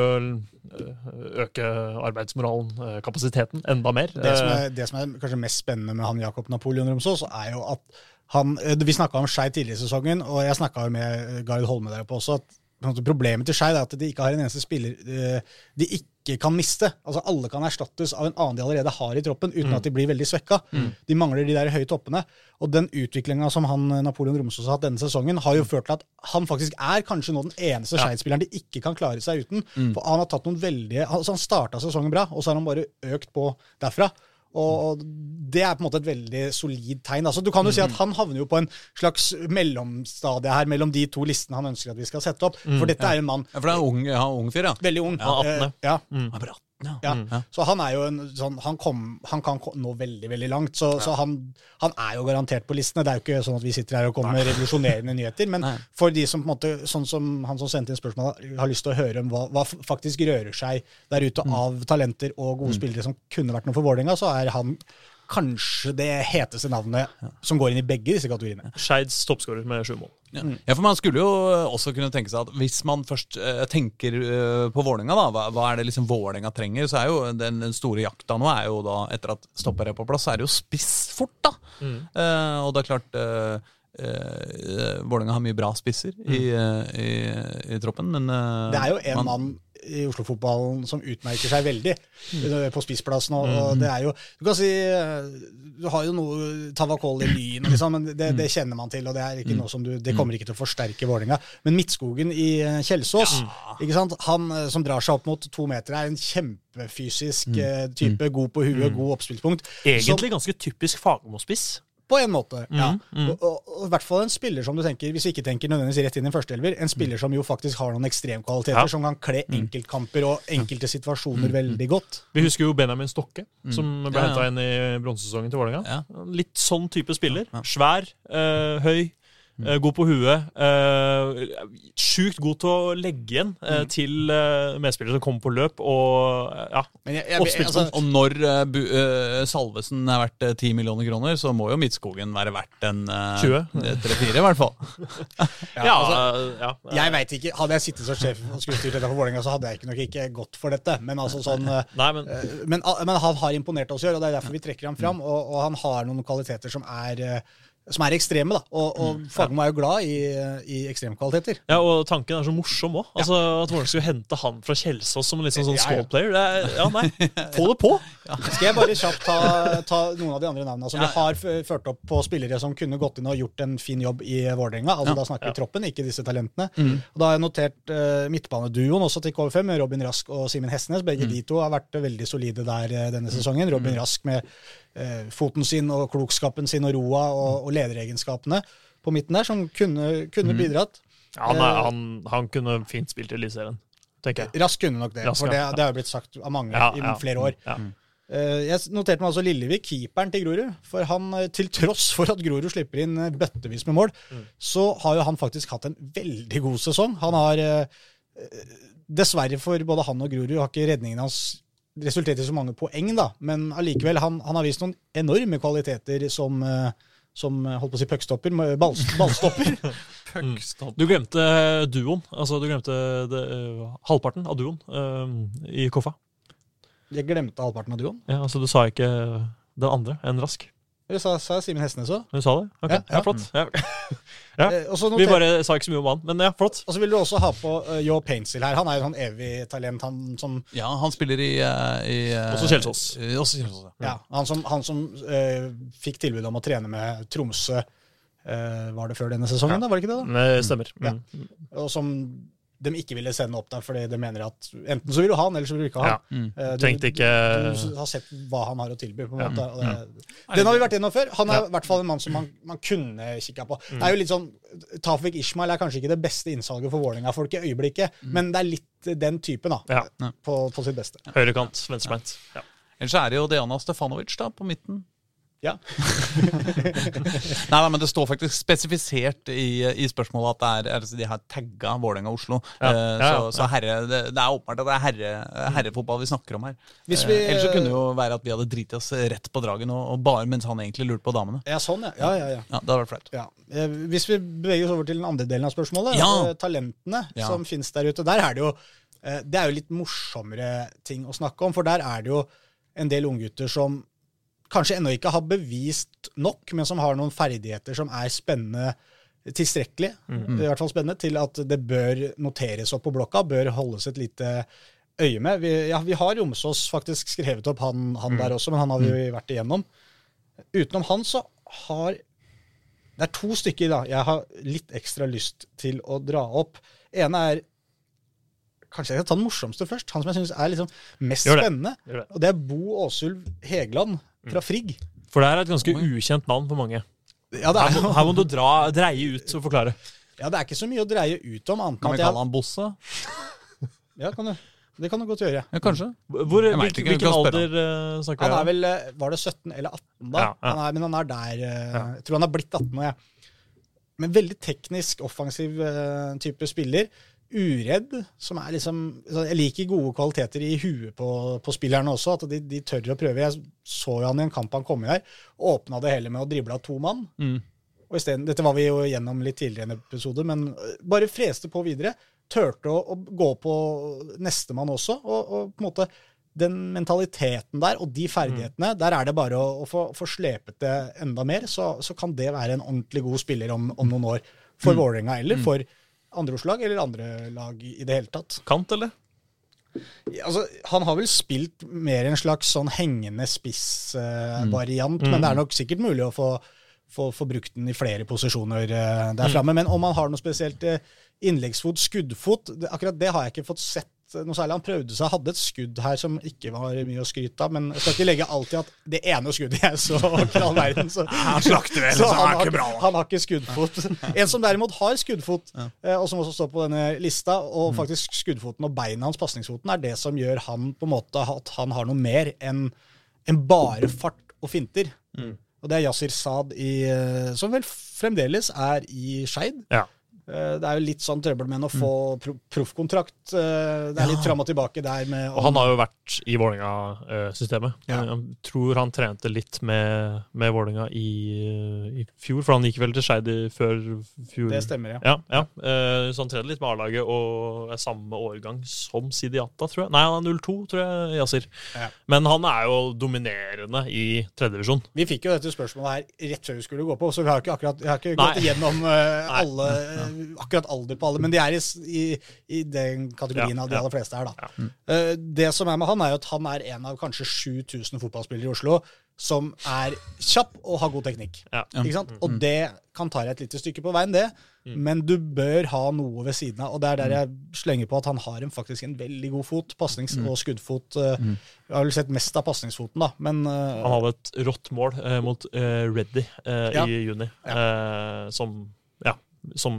øke arbeidsmoralen, kapasiteten, enda mer. Det som, er, det som er kanskje mest spennende med han Jakob Napoleon Romsås, er jo at han eh, Vi snakka om Skei tidligere i sesongen, og jeg snakka med Gard Holme der oppe også. at Problemet til Skei er at de ikke har en eneste spiller eh, de ikke kan miste. Altså Alle kan erstattes av en annen de allerede har i troppen, uten at de blir veldig svekka. De mangler de der høye toppene. Og den utviklinga som han eh, Napoleon Romsås har hatt denne sesongen, har jo ført til at han faktisk er kanskje nå den eneste Skeid-spilleren de ikke kan klare seg uten. For han har tatt noen veldige altså Han starta sesongen bra, og så har han bare økt på derfra. Og det er på en måte et veldig solid tegn. Altså, du kan jo si at Han havner jo på en slags mellomstadie her mellom de to listene han ønsker at vi skal sette opp. For dette er en mann Ja, for det er en ung, ja, ung fyr, ja. veldig ung. Han er 18, Eh, ja. Han er bare 18, ja. Mm. Ja. Så han er jo en sånn Han, kom, han kan nå veldig, veldig langt. Så, så han, han er jo garantert på listene. Det er jo ikke sånn at vi sitter her og kommer med revolusjonerende nyheter. Men Nei. for de som på en måte, sånn som han som sendte inn spørsmål, har lyst til å høre om hva, hva faktisk rører seg der ute Mm. av talenter og gode spillere som kunne vært noe for Vålerenga, så er han kanskje det heteste navnet som går inn i begge disse kategoriene. Skeids toppskårer med sju mål. Ja. ja, for Man skulle jo også kunne tenke seg at hvis man først uh, tenker uh, på Vålerenga, da, hva, hva er det liksom Vålerenga trenger, så er jo den, den store jakta nå er jo da, etter at stopper er på plass, så er det jo spiss fort, da. Eh, og det er klart uh, eh, Vålerenga har mye bra spisser i, eh, i, i troppen, men eh, Det er jo en man- mann i Oslo-fotballen som utmerker seg veldig mm. på spissplassen. Og, og det er jo Du kan si eh, Du har jo noe Tavakol i Lyn, liksom, men det, det kjenner man til. og Det er ikke noe som du, det kommer ikke til å forsterke Vålerenga. Men Midtskogen i Kjelsås, Kjelsås, ikke sant? han eh, som drar seg opp mot to meter, er en kjempefysisk mm. type. God på huet, god oppspillspunkt. Egentlig Egentlig ganske typisk Fagermo-spiss. På en måte, ja. Og, og, og i hvert fall en spiller som du tenker, hvis vi ikke tenker nødvendigvis rett inn i en førsteelver, en spiller som jo faktisk har noen ekstremkvaliteter, Ja. som kan kle enkeltkamper og enkelte situasjoner veldig godt. Vi husker jo Benjamin Stokke, som ble Ja, ja. henta inn i bronsesesongen til Vålerenga. Ja. Litt sånn type spiller. Svær, øh, høy, eh, god på huet. Eh, Sjukt god til å legge igjen eh, til eh, medspillere som kommer på løp. Og ja, jeg, jeg, altså, Og når eh, bu, eh, Salvesen er verdt eh, 10 millioner kroner, så må jo Midtskogen være verdt en uh, 20. 3-4, i hvert fall. ja, altså, ja, jeg vet ikke, Hadde jeg sittet som sjef og skulle styrt dette for Vålerenga, så hadde jeg ikke nok ikke gått for dette. Men altså sånn Nei, men eh, men, men han har imponert oss i år, og det er derfor vi trekker ham fram. Og, og han har noen kvaliteter som er eh, som er ekstreme, da. Og, og Fagermo er jo glad i, i ekstremkvaliteter. Ja, og tanken er så morsom òg. Altså, At Vålerenga skulle hente han fra Kjelsås som en litt sånn, sånn Ja, ja. squad player. Er, ja, nei, Få det på! Skal jeg bare kjapt ta, ta noen av de andre navnene som Ja, vi har ført opp på spillere som kunne gått inn og gjort en fin jobb i Vålerenga? Altså, Ja. da snakker vi troppen, ikke disse talentene. Mm. Og da har jeg notert uh, midtbaneduoen også til KV5, med Robin Rask og Simen Hestnes. Begge de to har vært veldig solide der eh, denne sesongen. Robin Rask med foten sin og klokskapen sin og roa og, og lederegenskapene på midten der, som kunne, kunne bidratt. Ja, han, er, han, han kunne fint spilt i Eliteserien, tenker jeg. Rask kunne nok det, Rask, for det, ja. det har jo blitt sagt av mange Ja, i ja. flere år. Ja. Eh, Jeg noterte meg altså Lillevik, keeperen til Grorud. For han, eh, til tross for at Grorud slipper inn eh, bøttevis med mål, så har jo han faktisk hatt en veldig god sesong. Han har eh, eh, Dessverre for både han og Grorud har ikke redningen hans resultert i så mange poeng, da. Men allikevel, han, han har vist noen enorme kvaliteter som, eh, som eh, holdt på å si puckstopper, med ball, ballstopper. Du glemte duoen. Altså, du glemte det, halvparten av duoen uh, i Koffa. Jeg glemte halvparten av duoen. Ja, altså, du sa ikke den andre enn Rask. Det sa, sa Simen Hestnes òg. Du sa det? Ok, Ja, ja, ja. flott. Ja. Ja. Eh, Vi bare sa ikke så mye om han, men ja, flott. Og så vil du også ha på uh, Yo Paintsill her. Han er jo sånn evig talent. Han som Ja, han spiller i, uh, i uh, Også Kjelsås. eh, Også Kjelsås, ja. Ja, han som, han som eh, fikk tilbud om å trene med Tromsø eh, Var det før denne sesongen, da? Var det ikke det? da? Nei, stemmer. Ja. Mm. Og som de ikke ville sende opp der fordi de mener at enten så vil du ha han, eller så vil du ikke ha Ja. han. Mm. Eh, du- Tenkte ikke Du har sett hva han har å tilby. på en Ja. måte. Og mm. den har vi vært gjennom før. Han er i hvert fall en mann som man, man kunne kikka på. Mm. Det er jo litt sånn, Tafik Ishmael er kanskje ikke det beste innsalget for Vålerenga-folk i øyeblikket, men det er litt den typen, da. Ja. På, på sitt beste. Høyrekant, venstrebeint. Ja. Ellers er det jo Diana Stefanovic da, på midten. Ja. Nei, nei, men det står faktisk spesifisert i, i spørsmålet at det er, altså de har tagga Vålerenga og Oslo. Ja, Uh, ja, ja, så, så herre, det, det er åpenbart at det er herre, herrefotball vi snakker om her. Hvis Eh, vi- ellers så kunne det jo være at vi hadde driti oss rett på dragen, og, og bare mens han egentlig lurte på damene. Ja, sånn, ja. ja, ja, ja. Ja, Det hadde vært flaut. Ja. Eh, Hvis vi beveger oss over til den andre delen av spørsmålet, Ja. talentene Ja. som finnes der ute, der er det jo det er jo litt morsommere ting å snakke om, for der er det jo en del unggutter som kanskje ennå ikke har bevist nok, men som har noen ferdigheter som er spennende tilstrekkelig, i hvert fall spennende, til at det bør noteres opp på blokka, bør holdes et lite øye med. Vi, ja, vi har Romsås faktisk skrevet opp han, han der også, men han har vi jo vært igjennom. Utenom han så har det er to stykker da, jeg har litt ekstra lyst til å dra opp. ene er Kanskje jeg skal ta den morsomste først. Han som jeg syns er liksom mest Gjør det. spennende. Gjør det. Og det er Bo Åsulv Hegeland fra Frigg. For det er et ganske ukjent navn for mange. Ja det, Her er, må, her må du dra, dreie ut og forklare. ja, det er ikke så mye å dreie ut om. annet Kan vi kalle han Bosse? ja, kan du, Det kan du godt gjøre. Ja, kanskje. Hvor, Jeg hvilken, ikke, vi hvilken alder uh, snakker Han vi er om? vel eh, Var det 17 eller 18 da? Ja, ja. Han er, men han er der eh, Jeg tror han har blitt 18 nå, jeg. Men veldig teknisk, offensiv uh, type spiller. Uredd, som er liksom Jeg liker gode kvaliteter i huet på, på spillerne også. At de, de tør å prøve. Jeg så jo han i en kamp han kom inn her. Åpna det hele med å drible av to mann. Mm. Og i stedet, Dette var vi jo gjennom litt tidligere i en episode, men øh, bare freste på videre. Turte å, å gå på nestemann også. Og, og på en måte den mentaliteten der og de ferdighetene, der er det bare å, å få, få slepet det enda mer. Så, så kan det være en ordentlig god spiller om, om noen år. For Vålerenga eller for andre Oslo-lag eller andre lag i det hele tatt. Kant, eller? Altså, han har vel spilt mer en slags sånn hengende spiss-variant, men det er nok sikkert mulig å få, få, få brukt den i flere posisjoner eh, der framme. Men om han har noe spesielt eh, innleggsfot, skuddfot, det, akkurat det har jeg ikke fått sett noe særlig. Han prøvde seg, hadde et skudd her som ikke var mye å skryte av, men jeg skal ikke legge alltid at det ene skuddet jeg så til all verden, så, Han slakter vel, så han, har, ikke bra, han har ikke skuddfot. En som derimot har skuddfot, eh, og som også står på denne lista, og Mm. faktisk skuddfoten og beina hans, pasningsfoten, er det som gjør han på en måte at han har noe mer enn en bare fart og finter. Mm. Og det er Yasir Saad, i, eh, som vel fremdeles er i Skeid. Ja. Eh, Det er jo litt sånn trøbbel med å få proffkontrakt. Eh, Det er litt fram og tilbake der med Og han har jo vært i Vålerenga-systemet. Ja. Jeg tror han trente litt med, med Vålerenga i, i fjor, for han gikk vel til Skeid før fjor. Det stemmer, ja. Ja, ja. Eh, Så han trente litt med A-laget og er samme årgang som Sidiata, tror jeg. Nei, han er 02, tror jeg, Yasir. Men han er jo dominerende i tredjedivisjon. Vi fikk jo dette spørsmålet her rett før vi skulle gå på, så vi har ikke akkurat har ikke Nei. gått igjennom alle Nei. Akkurat alder på alle, men de er i, i, i den kategorien Ja, av de ja. aller fleste her, da. Ja. Eh, det som er med han, er jo at han er en av kanskje 7000 fotballspillere i Oslo som er kjapp og har god teknikk. Ja. Ikke sant? Og det kan ta deg et lite stykke på veien, det. Men du bør ha noe ved siden av. Og det er der jeg slenger på at han har en, faktisk en veldig god fot. Pasnings- og skuddfot. eh, Jeg har vel sett mest av pasningsfoten, da, men uh, Han hadde et rått mål eh, mot eh, Reddy eh, Ja. i juni, eh, som, ja, som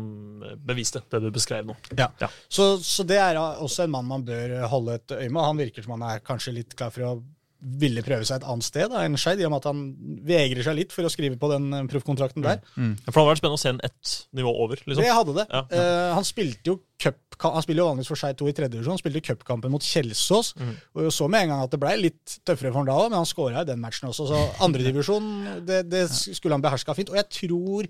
beviste det du beskrev nå. Ja. Ja. Så, så det er også en mann man bør holde et øye med. Han virker som han er kanskje litt klar for å ville prøve seg et annet sted da, enn Skeid, i og med at han vegrer seg litt for å skrive på den eh, proffkontrakten der. Ja, For det hadde vært spennende å se en ett nivå over. liksom. Det hadde det. Ja. Uh, han spilte jo cup, han spiller jo vanligvis for Skeid 2 i tredje divisjon. Han spilte cupkampen mot Kjelsås. Og så med en gang at det ble litt tøffere for han da òg, men han skåra i den matchen også. Så andredivisjon, det, det skulle han beherska fint. Og jeg tror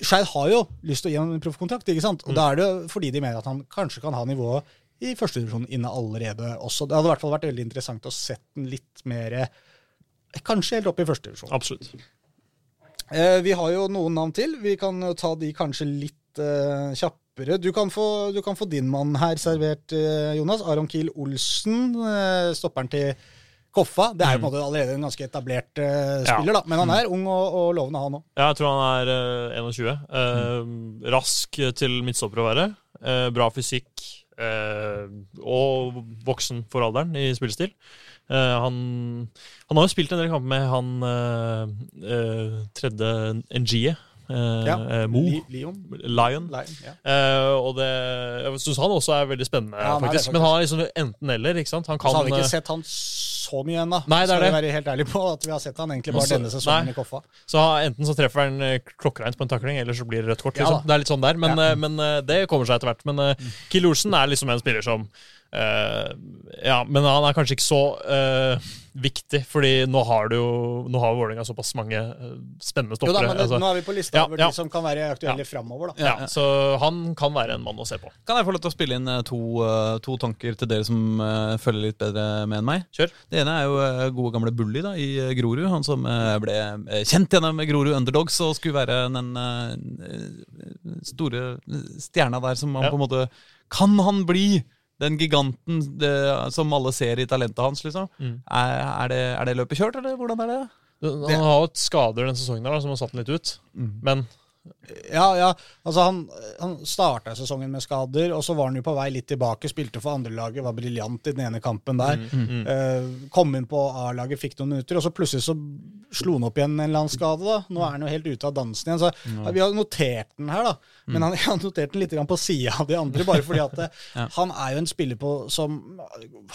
Skeid har jo lyst til å gi ham en proffkontrakt, ikke sant? og da er det fordi de mener at han kanskje kan ha nivået i førstedivisjon inne allerede også. Det hadde i hvert fall vært veldig interessant å sette den litt mer Kanskje helt opp i førstedivisjon. Absolutt. Eh, vi har jo noen navn til. Vi kan ta de kanskje litt eh, kjappere. Du kan, få, du kan få din mann her servert, eh, Jonas. Aron Kiel Olsen, eh, stopperen til Koffa. Det er jo på en måte allerede en ganske etablert Ja. spiller, da. men han er ung og, og lovende, han òg. Ja, jeg tror han er uh, 21. Eh, Rask til midtstopper å være. Eh, bra fysikk. eh, og voksen for alderen i spillestil. Han, han har jo spilt en del kamper med han tredje Ngie. Uh, Ja. Mo. Lion. Lion. Lion ja. Eh, og det, jeg syns han også er veldig spennende, Ja, han er faktisk. Men han er liksom enten-eller. ikke sant? Han Så kan har vi ikke sett han så mye ennå. Skal vi være helt ærlig på at vi har sett han egentlig bare Også- denne sesongen nei. i Koffa. Så enten så treffer han eh, klokkereint på en takling, eller så blir det rødt kort. Ja Liksom. det er litt sånn der, men, Ja. eh, men eh, det kommer seg etter hvert. Men mm. Kiel Olsen er liksom en spiller som eh, Ja, men han er kanskje ikke så uh, viktig, fordi nå har du jo Nå har Vålerenga såpass mange uh, spennende Jo da, men det, altså. nå er vi på lista Ja, over ja. de som kan være aktuelle Ja. framover, da. ja, så han kan være en mann å se på. Kan jeg få lov til å spille inn to, to tanker til dere som følger litt bedre med enn meg? Kjør. Det ene er jo gode gamle Bully da, i Grorud. Han som ble kjent gjennom Grorud Underdogs og skulle være den store stjerna der som man Ja. på en måte Kan han bli den giganten det, som alle ser i talentet hans, liksom? Mm. Er, er, det, er det løpet kjørt, eller hvordan er det? Han har jo et skader denne sesongen der, da, som har satt den litt ut. Men Ja, ja. Altså, han, han starta sesongen med skader, og så var han jo på vei litt tilbake. Spilte for andrelaget, var briljant i den ene kampen der. Mm. Eh, kom inn på A-laget, fikk noen minutter, og så plutselig så slo han opp igjen en eller annen skade. da. Nå er han jo helt ute av dansen igjen. Så ja, Vi har notert den her, da. Men han, jeg har notert den litt på sida av de andre, bare fordi at ja. han er jo en spiller på, som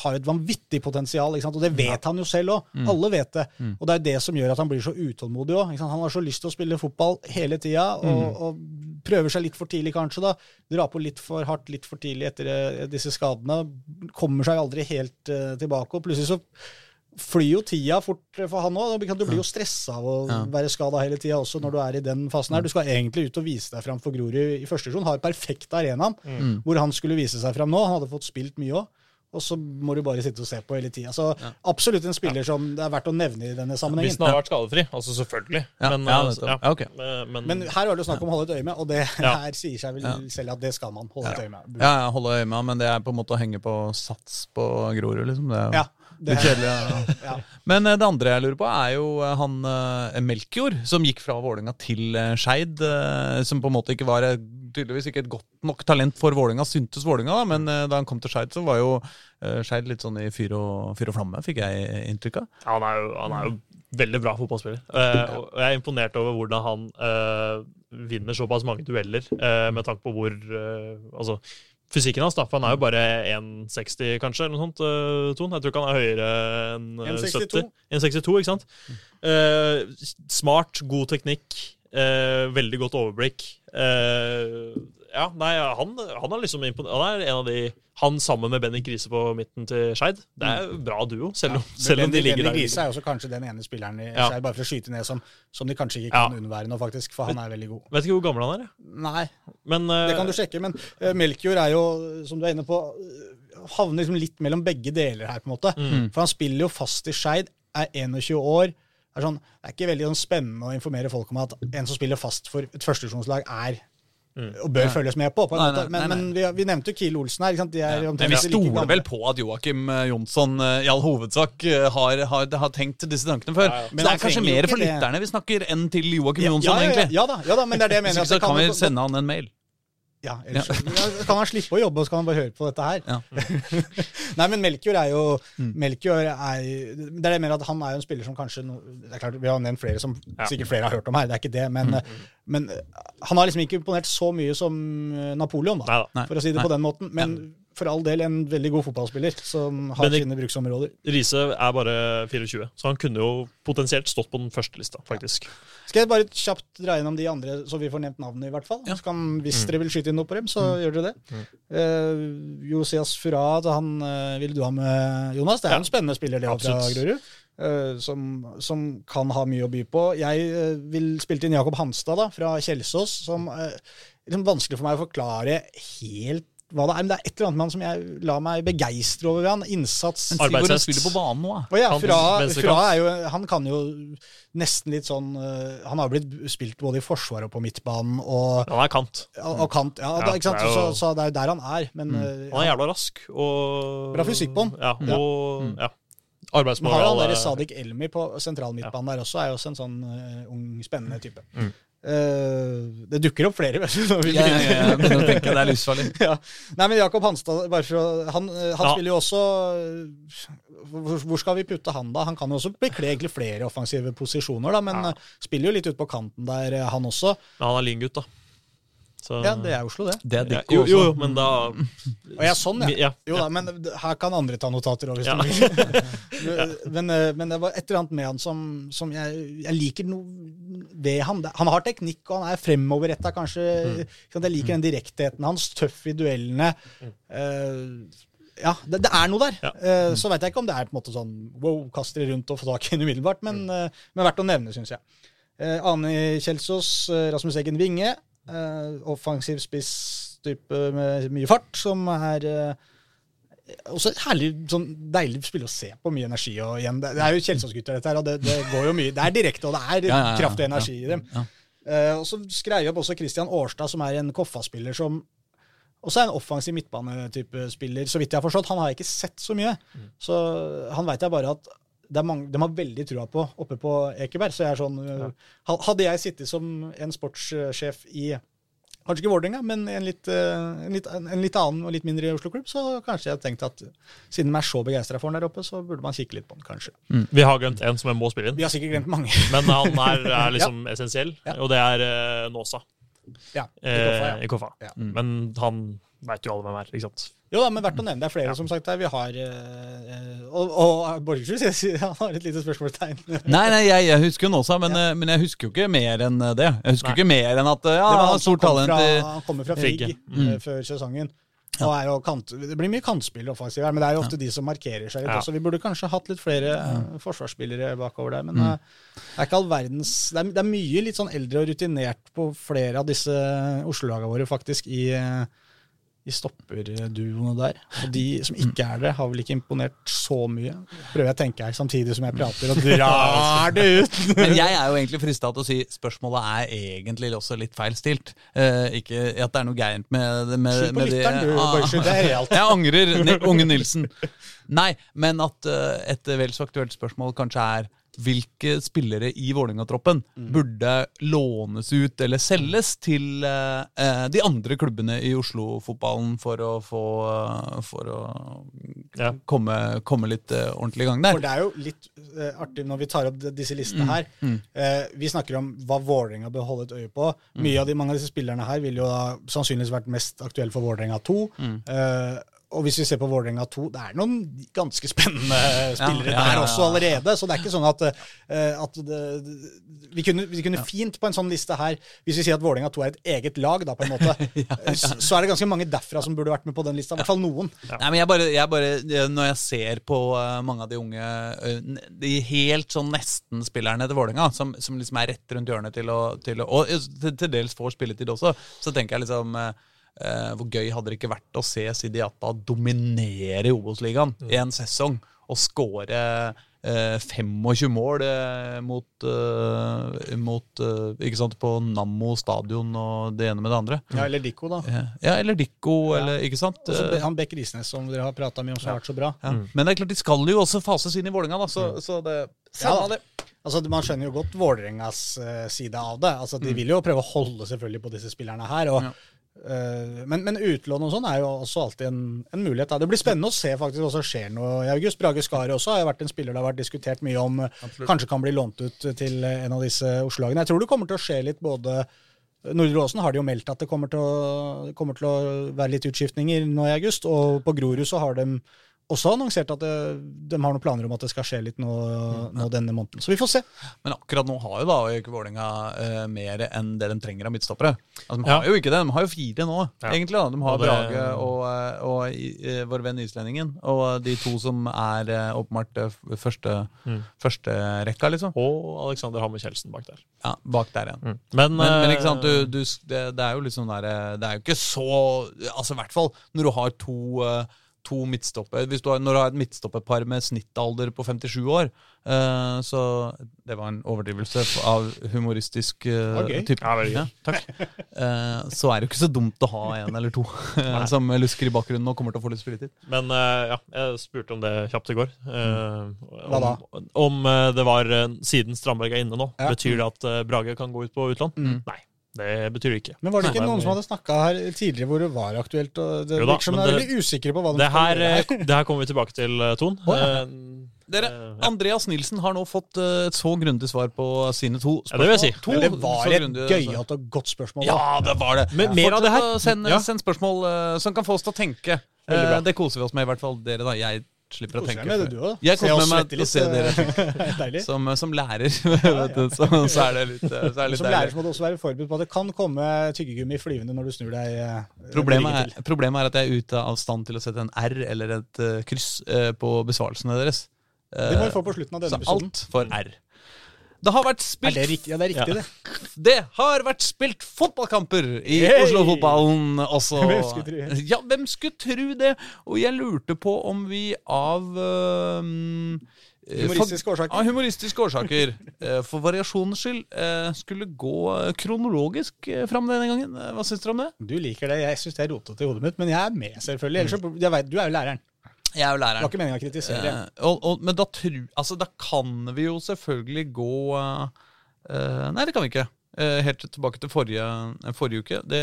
har et vanvittig potensial, og det vet han jo selv òg. Alle vet det. Og det er det som gjør at han blir så utålmodig òg. Han har så lyst til å spille fotball hele tida, og, og prøver seg litt for tidlig kanskje. da, Drar på litt for hardt litt for tidlig etter eh, disse skadene. Kommer seg aldri helt uh, tilbake, og plutselig så flyr jo tida fort for han òg. Du blir jo stressa av å være skada hele tida også når du er i den fasen her. Du skal egentlig ut og vise deg fram for Grorud i første divisjon. Har perfekt arenaen hvor han skulle vise seg fram nå. Han hadde fått spilt mye òg. Og så må du bare sitte og se på hele tida. Så absolutt en spiller som det er verdt å nevne i denne sammenhengen. hvis den har vært skadefri, altså selvfølgelig. Ja, Men, ja, eh, ja. Ja, ok. Men, men, Men her var det snakk om å holde et øye med, og det Ja. her sier seg vel selv at det skal man holde et øye med. Ja, holde øye med men det er på en måte å henge på sats på Grorud, liksom. Det er jo Ja, det, kjedelige. Ja. Men eh, det andre jeg lurer på, er jo eh, han eh, Melkjord, som gikk fra Vålinga til uh, Skeid. som på en måte ikke var tydeligvis ikke et godt nok talent for Vålinga, syntes Vålinga, da, men da han kom til Skeid, så var jo uh, Skeid litt sånn i fyr og, fyr og flamme, fikk jeg inntrykk av. Ja, han, er jo, han er jo veldig bra fotballspiller. Og jeg er imponert over hvordan han eh, vinner såpass mange dueller, eh, med tanke på hvor Altså, fysikken hans, da. For han er jo bare 1,60 kanskje, eller noe sånt, uh, Ton. Jeg tror ikke han er høyere enn eh, 1,62. 70. 1,62, ikke sant? Uh, smart, god teknikk, uh, veldig godt overblikk. Eh, Ja, nei, han, han er liksom Han er en av de Han sammen med Benny Grise på midten til Skeid. Det er jo bra duo, selv om, selv om de ligger Benny der. Grise er også kanskje den ene spilleren i Ja. Skeid, bare for å skyte ned, som, som de kanskje ikke Ja. kan unnvære nå, faktisk. For han er veldig god. Vet ikke hvor gammel han er. Nei, men uh, det kan du sjekke. Men uh, Melkjord er jo, som du er inne på, eh, havner liksom litt mellom begge deler her, på en måte. Mm. For han spiller jo fast i Skeid, er 21 år. Er, sånn, det er ikke veldig sånn, spennende å informere folk om at en som spiller fast for et førstedivisjonslag, er og bør følges med på. på en Nei, måte. nei, Men, nei, nei. men vi, vi nevnte jo Kiel Olsen her. Ikke sant? De er omtrent Men vi stoler vel på at Joakim eh, Jonsson eh, i all hovedsak eh, har, har, har tenkt disse tankene før. Ja, ja. Så det er kanskje mer for lytterne vi snakker enn til Joakim ja, Jonsson, ja, ja, egentlig. ja, da, ja da, men det er det jeg mener. Hvis ikke så kan vi sende han en mail. Ja, ellers ja, kan han slippe å jobbe, og så kan han bare høre på dette her. Ja. Nei, men Melkjord er jo Mm. Melkjord er, Det er det mer at han er jo en spiller som kanskje no, det er klart, Vi har nevnt flere som Ja. sikkert flere har hørt om her, det er ikke det. Men, Mm. men han har liksom ikke imponert så mye som Napoleon, da, Neida. for å si det Nei. på den måten. Men for all del en veldig god fotballspiller som har Men sine bruksområder. Riise er bare 24, så han kunne jo potensielt stått på den første lista, faktisk. Skal jeg bare kjapt dra innom de andre, så vi får nevnt navnet, i hvert fall? Ja. Kan, hvis Mm. dere vil skyte inn noe på dem, så gjør dere det. Uh, Josias Furad, han uh, ville du ha med, Jonas. Det er Ja. en spennende spiller, det fra Grorud. Uh, som, som kan ha mye å by på. Jeg uh, vil spilte inn Jakob Hanstad da, fra Kjelsås, som uh, liksom vanskelig for meg å forklare helt hva det er. Men det er et eller annet med han som jeg lar meg begeistre over. Han innsats Arbeidshest. spiller på banen nå, da. ja, Han- fra, fra er jo, han kan jo nesten litt sånn øh, Han har blitt spilt både i forsvaret og på midtbanen og, Han er kant. og, og kant. Ja, Ja, da, ikke sant? det jo- Så, så det er jo der han er. Men øh, Han er jævla rask. Og, Bra fysikk på han. Ja, og ja. man har han der eh, Sadik Elmi på sentral sentralmidtbanen der også, er jo også en sånn uh, ung, spennende type. Mm. Eh, det dukker opp flere. vet du, Ja, Ja, ja, ja, jeg begynner det er livsfarlig. ja. Nei, men Jakob Hanstad, bare for å, han, øh, han Ja. spiller jo også øh, hvor, skal vi putte han, da? Han kan jo også bekle egentlig flere offensive posisjoner, da, men Ja. spiller jo litt ut på kanten der, han også. Ja, han er lyngutt, da. Så, Ja, det er Oslo, det. Det er ja, Dikko jo, jo, jo, men da Og ja, sånn, ja. Ja, Jo da, men her kan andre ta notater òg, hvis Ja. du vil. men, øh, men det var et eller annet med han som, som jeg, jeg liker noe ved han. Han har teknikk, og han er fremoverretta, kanskje. Mm. Jeg liker den direktheten hans, tøff i duellene. Eh, ja, det, det er noe der. Ja. Uh, så veit jeg ikke om det er på en måte sånn wow, kaster det rundt og får tak i den umiddelbart, men, eh, men verdt å nevne, syns jeg. Uh, Ane Kjelsås, eh, Rasmus Eggen Winge, eh, offensiv spiss-type med mye fart, som er uh, også et herlig, sånn deilig spill å se på. Mye energi. og igjen, Det, det er jo Kjelsås-gutter, dette her, og det, det går jo mye. Det er direkte, og det er Ja, ja, ja, kraft og energi i dem. Eh, og så skrev jeg opp også Christian Årstad, som er en Koffa-spiller som også er en offensiv midtbanetype spiller. Så vidt jeg har forstått. Han har jeg ikke sett så mye. Så han veit jeg bare at mange, de har veldig trua på oppe på Ekeberg. Så jeg er sånn ja. Hadde jeg sittet som en sportssjef i Kanskje ikke Vålerenga, men en litt, uh, en, litt, en litt annen og litt mindre Oslo-klubb, så kanskje jeg tenkte at siden de er så begeistra for den der oppe, så burde man kikke litt på den, kanskje. Vi har glemt en som jeg må spille inn, Vi har sikkert glemt mange. men han er, er liksom essensiell, Ja. og det er uh, Nåsa ja, i eh, Koffa, ja. i Koffa. Ja. Men han veit jo alle hvem er, ikke sant? Jo da, men verdt å nevne. Det er flere som sagt der. Vi har øh, Og, og Borgersrud har et lite spørsmålstegn. Nei, nei, jeg, jeg husker han også, men, ja. men jeg husker jo ikke mer enn det. Jeg husker Nei. ikke mer enn at eh, ja, han stort talent han kommer fra Frigg eh, før sesongen. Ja. jo kant, det blir mye kantspill offensivt her, men det er jo ofte de som markerer seg litt Ja. også. Vi burde kanskje hatt litt flere eh, forsvarsspillere bakover der, men Mm. eh, det er ikke all verdens det er, det er mye litt sånn eldre og rutinert på flere av disse Oslo-lagene våre, faktisk, i, eh, i stopperduoene der. Og de som ikke er det, har vel ikke imponert så mye. Prøver jeg å tenke her samtidig som jeg prater, og drar det ut. Men jeg er jo egentlig frista til å si spørsmålet er egentlig også litt feil stilt. Eh, ikke at det er noe gærent med, det- med, Skyld på lytteren, du, Ah. Det er realt. Jeg angrer, unge Nilsen. Nei, men at uh, et vel så aktuelt spørsmål kanskje er hvilke spillere i Vålerenga-troppen Mm. burde lånes ut eller selges til eh, eh, de andre klubbene i Oslo-fotballen for å få eh, For å Ja. komme, komme litt eh, ordentlig i gang der. For det er jo litt eh, artig når vi tar opp disse listene her. mm. Eh, vi snakker om hva Vålerenga bør holde et øye på. Mye av de, Mange av disse spillerne her ville jo da sannsynligvis vært mest aktuelle for Vålerenga 2. Mm. Eh, og hvis vi ser på Vålerenga 2, det er noen ganske spennende spillere ja, ja, der også allerede. Så det er ikke sånn at, eh, at det, vi, kunne, vi kunne fint på en sånn liste her, hvis vi sier at Vålerenga 2 er et eget lag, da på en måte, så er det ganske mange derfra som burde vært med på den lista. I hvert fall noen. Nei, men jeg bare, jeg bare, Når jeg ser på eh, mange av de unge, eh, de helt sånn nesten-spillerne til Vålerenga, som, som liksom er rett rundt hjørnet til å, til å Og til, til dels får spilletid også, så tenker jeg liksom eh, eh, Hvor gøy hadde det ikke vært å se Sidi Atta dominere i Obos-ligaen i en sesong og skåre eh, 25 mål eh, mot, eh, mot eh, Ikke sant, på Nammo stadion og det ene med det andre. Ja, eller Dikko, da. Ja, eller Dikko, eller Ikke sant? Også Eh, han Bekk Risnes, som dere har prata mye om, som har vært så bra. ja. Men det er klart, de skal jo også fases inn i Vålerenga, da, så, så det Ja, da. Altså, Man skjønner jo godt Vålerengas eh, side av det. Altså, De vil jo prøve å holde selvfølgelig på disse spillerne her. og Ja. Eh, men, men utlån og sånn er jo også alltid en, en mulighet. Da. Det blir spennende å se faktisk hva som skjer noe i august. Brage Skari også har jo vært en spiller det har vært diskutert mye om. Absolutt. Kanskje kan bli lånt ut til en av disse Oslo-lagene. Jeg tror det kommer til å skje litt både Nordre Åsen har de jo meldt at det kommer til, å, kommer til å være litt utskiftninger nå i august. Og på Grorud så har de også annonsert at det, de har noen planer om at det skal skje litt nå, nå denne måneden. Så vi får se. Men akkurat nå har jo da ikke Vålerenga eh, mer enn det de trenger av midtstoppere. Altså, de Ja. har jo ikke det, de har jo fire nå, Ja. egentlig. da. De har Og det- Brage og, og, og eh, vår venn islendingen. Og de to som er eh, åpenbart eh, første, Mm. første rekka, liksom. Og Alexander Hammer Kjeldsen bak der. Ja, Bak der igjen. Mm. Men, Men, men eh, ikke sant, du, du, det, det er jo liksom der, eh, Det er jo ikke så Altså i hvert fall når du har to eh, to midtstopper Hvis du har, Når du har et midtstopperpar med snittalder på 57 år uh, Så det var en overdrivelse av humoristisk uh, okay. type. Ja, takk. Uh, så er det jo ikke så dumt å ha en eller to som lusker i bakgrunnen og kommer til å få litt spilletid. Men ja, jeg spurte om det kjapt i går. Eh, Hva da? Om, om det var siden Strandberg er inne nå, Ja. betyr det at Brage kan gå ut på utland? Mm. Nei, det betyr det ikke. Men var det ikke Nei, noen men- som hadde snakka her tidligere hvor det var aktuelt? Og det Jo da, liksom, men er det- veldig usikre på hva de Det her, eh, her. det her kommer vi tilbake til, eh, Ton. Oh, ja. Eh, Dere, ja. Andreas Nilsen har nå fått et så grundig svar på sine to spørsmål. Ja, det vil jeg si. To det var et gøyalt og godt spørsmål. da. Ja, det var det. Men mer av det her. Send, Ja. send spørsmål som kan få oss til å tenke. Det koser vi oss med, i hvert fall dere. da Jeg slipper å tenke. deg med det, du òg. Jeg koser meg til å se dere Som, som lærer, vet du, så, så er det litt, eh, så er det litt Som lærer så må du også være forberedt på at det kan komme tyggegummi flyvende når du snur deg. eh, Problemet er, problemet er at jeg er ute av stand til å sette en R eller et eh, kryss eh, på besvarelsene deres. Det må vi få på slutten av så denne episoden. alt for R. Det har vært spilt det? Ja, det er riktig, det. Det har vært spilt fotballkamper i Hey! Oslo-fotballen også. Hvem skulle tro? Ja, hvem skulle tro det? Og jeg lurte på om vi av eh, Humoristiske årsaker. Av humoristiske årsaker, eh, for variasjonens skyld, eh, skulle gå kronologisk fram denne gangen. Hva syns dere om det? Du liker det. Jeg syns det er rotete i hodet mitt, men jeg er med, selvfølgelig. Ellers, jeg vet, du er jo læreren. Jeg er jo Det var ikke meningen å kritisere. Uh, og, og, men da, tru, altså, da kan vi jo selvfølgelig gå uh, eh, Nei, det kan vi ikke. Uh, helt tilbake til forrige, forrige uke. Det,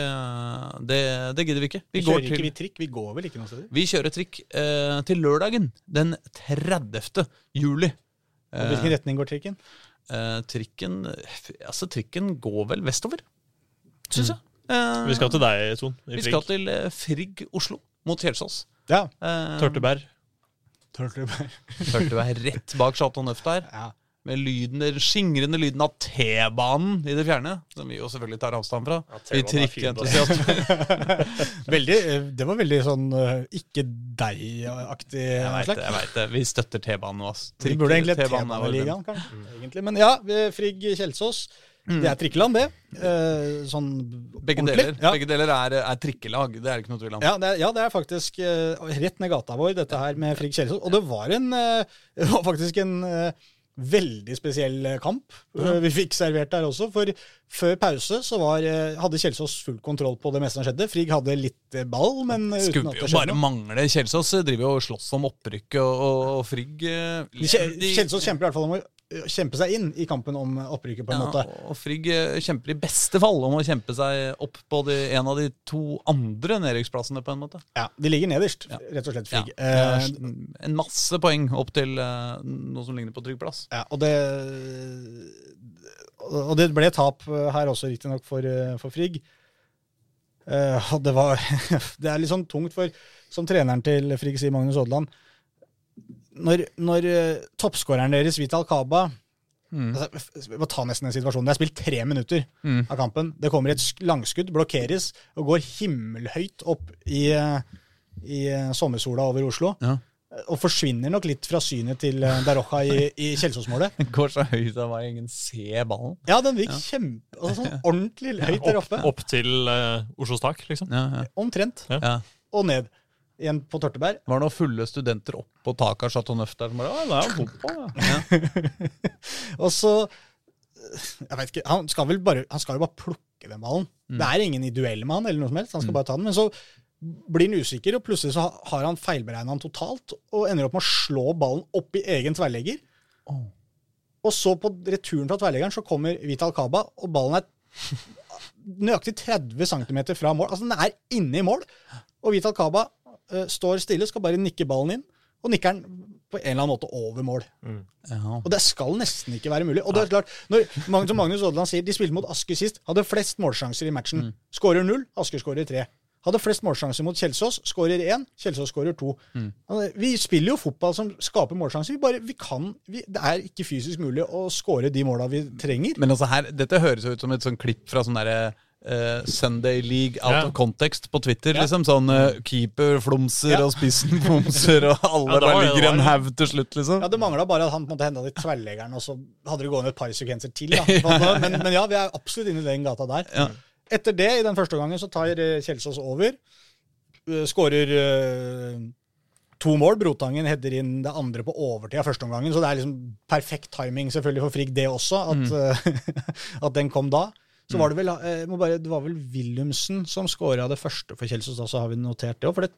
det, det gidder vi ikke. Vi Vi, går kjører ikke til, vi trikk. Vi går vel ikke noe sted? vi kjører trikk eh, til lørdagen den 30. juli. Og hvilken retning går trikken? Eh, trikken Altså, trikken går vel vestover, syns jeg. Eh, Vi skal til deg, Ton. i vi Frigg. skal til Frigg Oslo, mot Kjelsås. Ja. Tørtebær. Tørtebær. Tørteberg. Tørteberg rett bak Chateau Neuf der. Ja. Med lyden, den skingrende lyden av T-banen i det fjerne. Som vi jo selvfølgelig tar avstand fra. Ja, vi er. Veldig, eh, det var veldig sånn eh, ikke deg-aktig Jeg veit det. Vi støtter T-banen nå. ass. Vi burde egentlig T-banen vår venn. Kanskje. Egentlig. Men ja, Frigg Kjelsås. Det er trikkeland, det. Eh, sånn Begge ordentlig. deler, Ja. begge deler er, er trikkelag. Det er det ikke noe tvil om. Ja det, er, ja, det er faktisk uh, rett ned gata vår, dette her med Frigg Kjelsås. Og det var, en, uh, det var faktisk en uh, veldig spesiell kamp eh, vi fikk servert der også. For før pause så var, hadde Kjelsås full kontroll på det meste som skjedde. Frigg hadde litt ball, men uten Skulle at jo det skjedde bare mangle. Kjelsås driver jo og slåss om opprykket, og, og, og Frigg Kjelsås kjemper i hvert fall om å kjempe seg inn i kampen om opprykket, på en ja, måte. Og Frigg eh, kjemper i beste fall om å kjempe seg opp på de, en av de to andre nedrykksplassene, på en måte. Ja, De ligger nederst, Ja. rett og slett, Ja, Frigg. er Eh, en masse poeng opp til eh, noe som ligner på trygg plass. Ja, og det Og det ble tap her også, riktignok, for, for Frigg. Eh, og det var Det er litt sånn tungt, for som treneren til Frigg sier, Magnus Odland Når, når uh, toppskåreren deres, Vital Kaba Mm. altså, må ta nesten den situasjonen. Det er spilt tre minutter Mm. av kampen. Det kommer et langskudd, blokkeres og går himmelhøyt opp i, eh, i eh, sommersola over Oslo. Ja. Og forsvinner nok litt fra synet til eh, Darocha i, i Den Går så høyt at man ingen ser ballen. Ja, den gikk kjempe, altså, sånn ordentlig høyt der oppe. Opp til uh, Oslos tak, liksom. Ja, ja. Omtrent. Ja. Og ned. Igjen på Tørteberg. Det var noen fulle studenter opp på taket av Chateau Neuf der som bare det er fotball, ja. Og så Jeg vet ikke, Han skal vel bare, han skal jo bare plukke den ballen. Det er ingen i duell med han, eller noe som helst. Han skal bare ta den. Men så blir han usikker, og plutselig så har han feilberegna han totalt, og ender opp med å slå ballen opp i egen tverrlegger. Oh. Og så på returen fra tverrleggeren så kommer Vital Kaba, og ballen er nøyaktig 30 cm fra mål. Altså den er inne i mål. Og Vital Kaba står stille, skal bare nikke ballen inn, og nikker den på en eller annen måte over mål. Ja. Og det skal nesten ikke være mulig. Og det er klart, når Magnus, som Magnus Odland sier, de spilte mot Asker sist, hadde flest målsjanser i matchen. Skårer null, Asker skårer tre. Hadde flest målsjanser mot Kjelsås, skårer én, Kjelsås skårer to. Mm. Vi spiller jo fotball som skaper målsjanser. Vi bare, vi kan, vi, det er ikke fysisk mulig å skåre de måla vi trenger. Men altså her, dette høres jo ut som et sånn klipp fra sånn derre eh, Sunday League out yeah. of context på Twitter. Yeah. liksom Sånn uh, keeper flomser Ja. og spissen flomser og alle Ja, bare ligger i en haug til slutt, liksom. Ja, Det mangla bare at han på en måte henta litt tverrleggeren, og så hadde det gående et par sekvenser til. da. Men, men ja, vi er absolutt inne i den gata der. Ja. Etter det, i den første gangen, så tar eh, Kjelsås over. Uh, Skårer eh, to mål. Brotangen header inn det andre på overtid av første omgangen. Så det er liksom perfekt timing selvfølgelig for Frigg, det også, at, mm. at den kom da. Så var det vel eh, jeg må bare, det var vel Willumsen som scora det første for Kjelsås, da, så har vi notert det òg. For det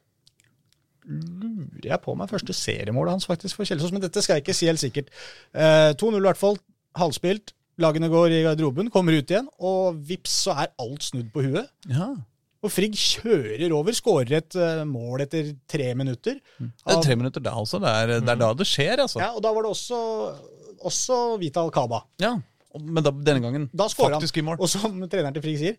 lurer jeg på meg første seriemålet hans faktisk for Kjelsås, men dette skal jeg ikke si helt sikkert. Eh, 2-0 i hvert fall, halvspilt. Lagene går i garderoben, kommer ut igjen, og vips så er alt snudd på huet. Ja. Og Frigg kjører over, skårer et eh, mål etter tre minutter. Det er tre minutter da altså. Det er, det er da det skjer, altså. Ja, og da var det også, også Vital Kaba. Ja. Men da, denne gangen Da faktisk han. i mål. Og som treneren til Frigg sier,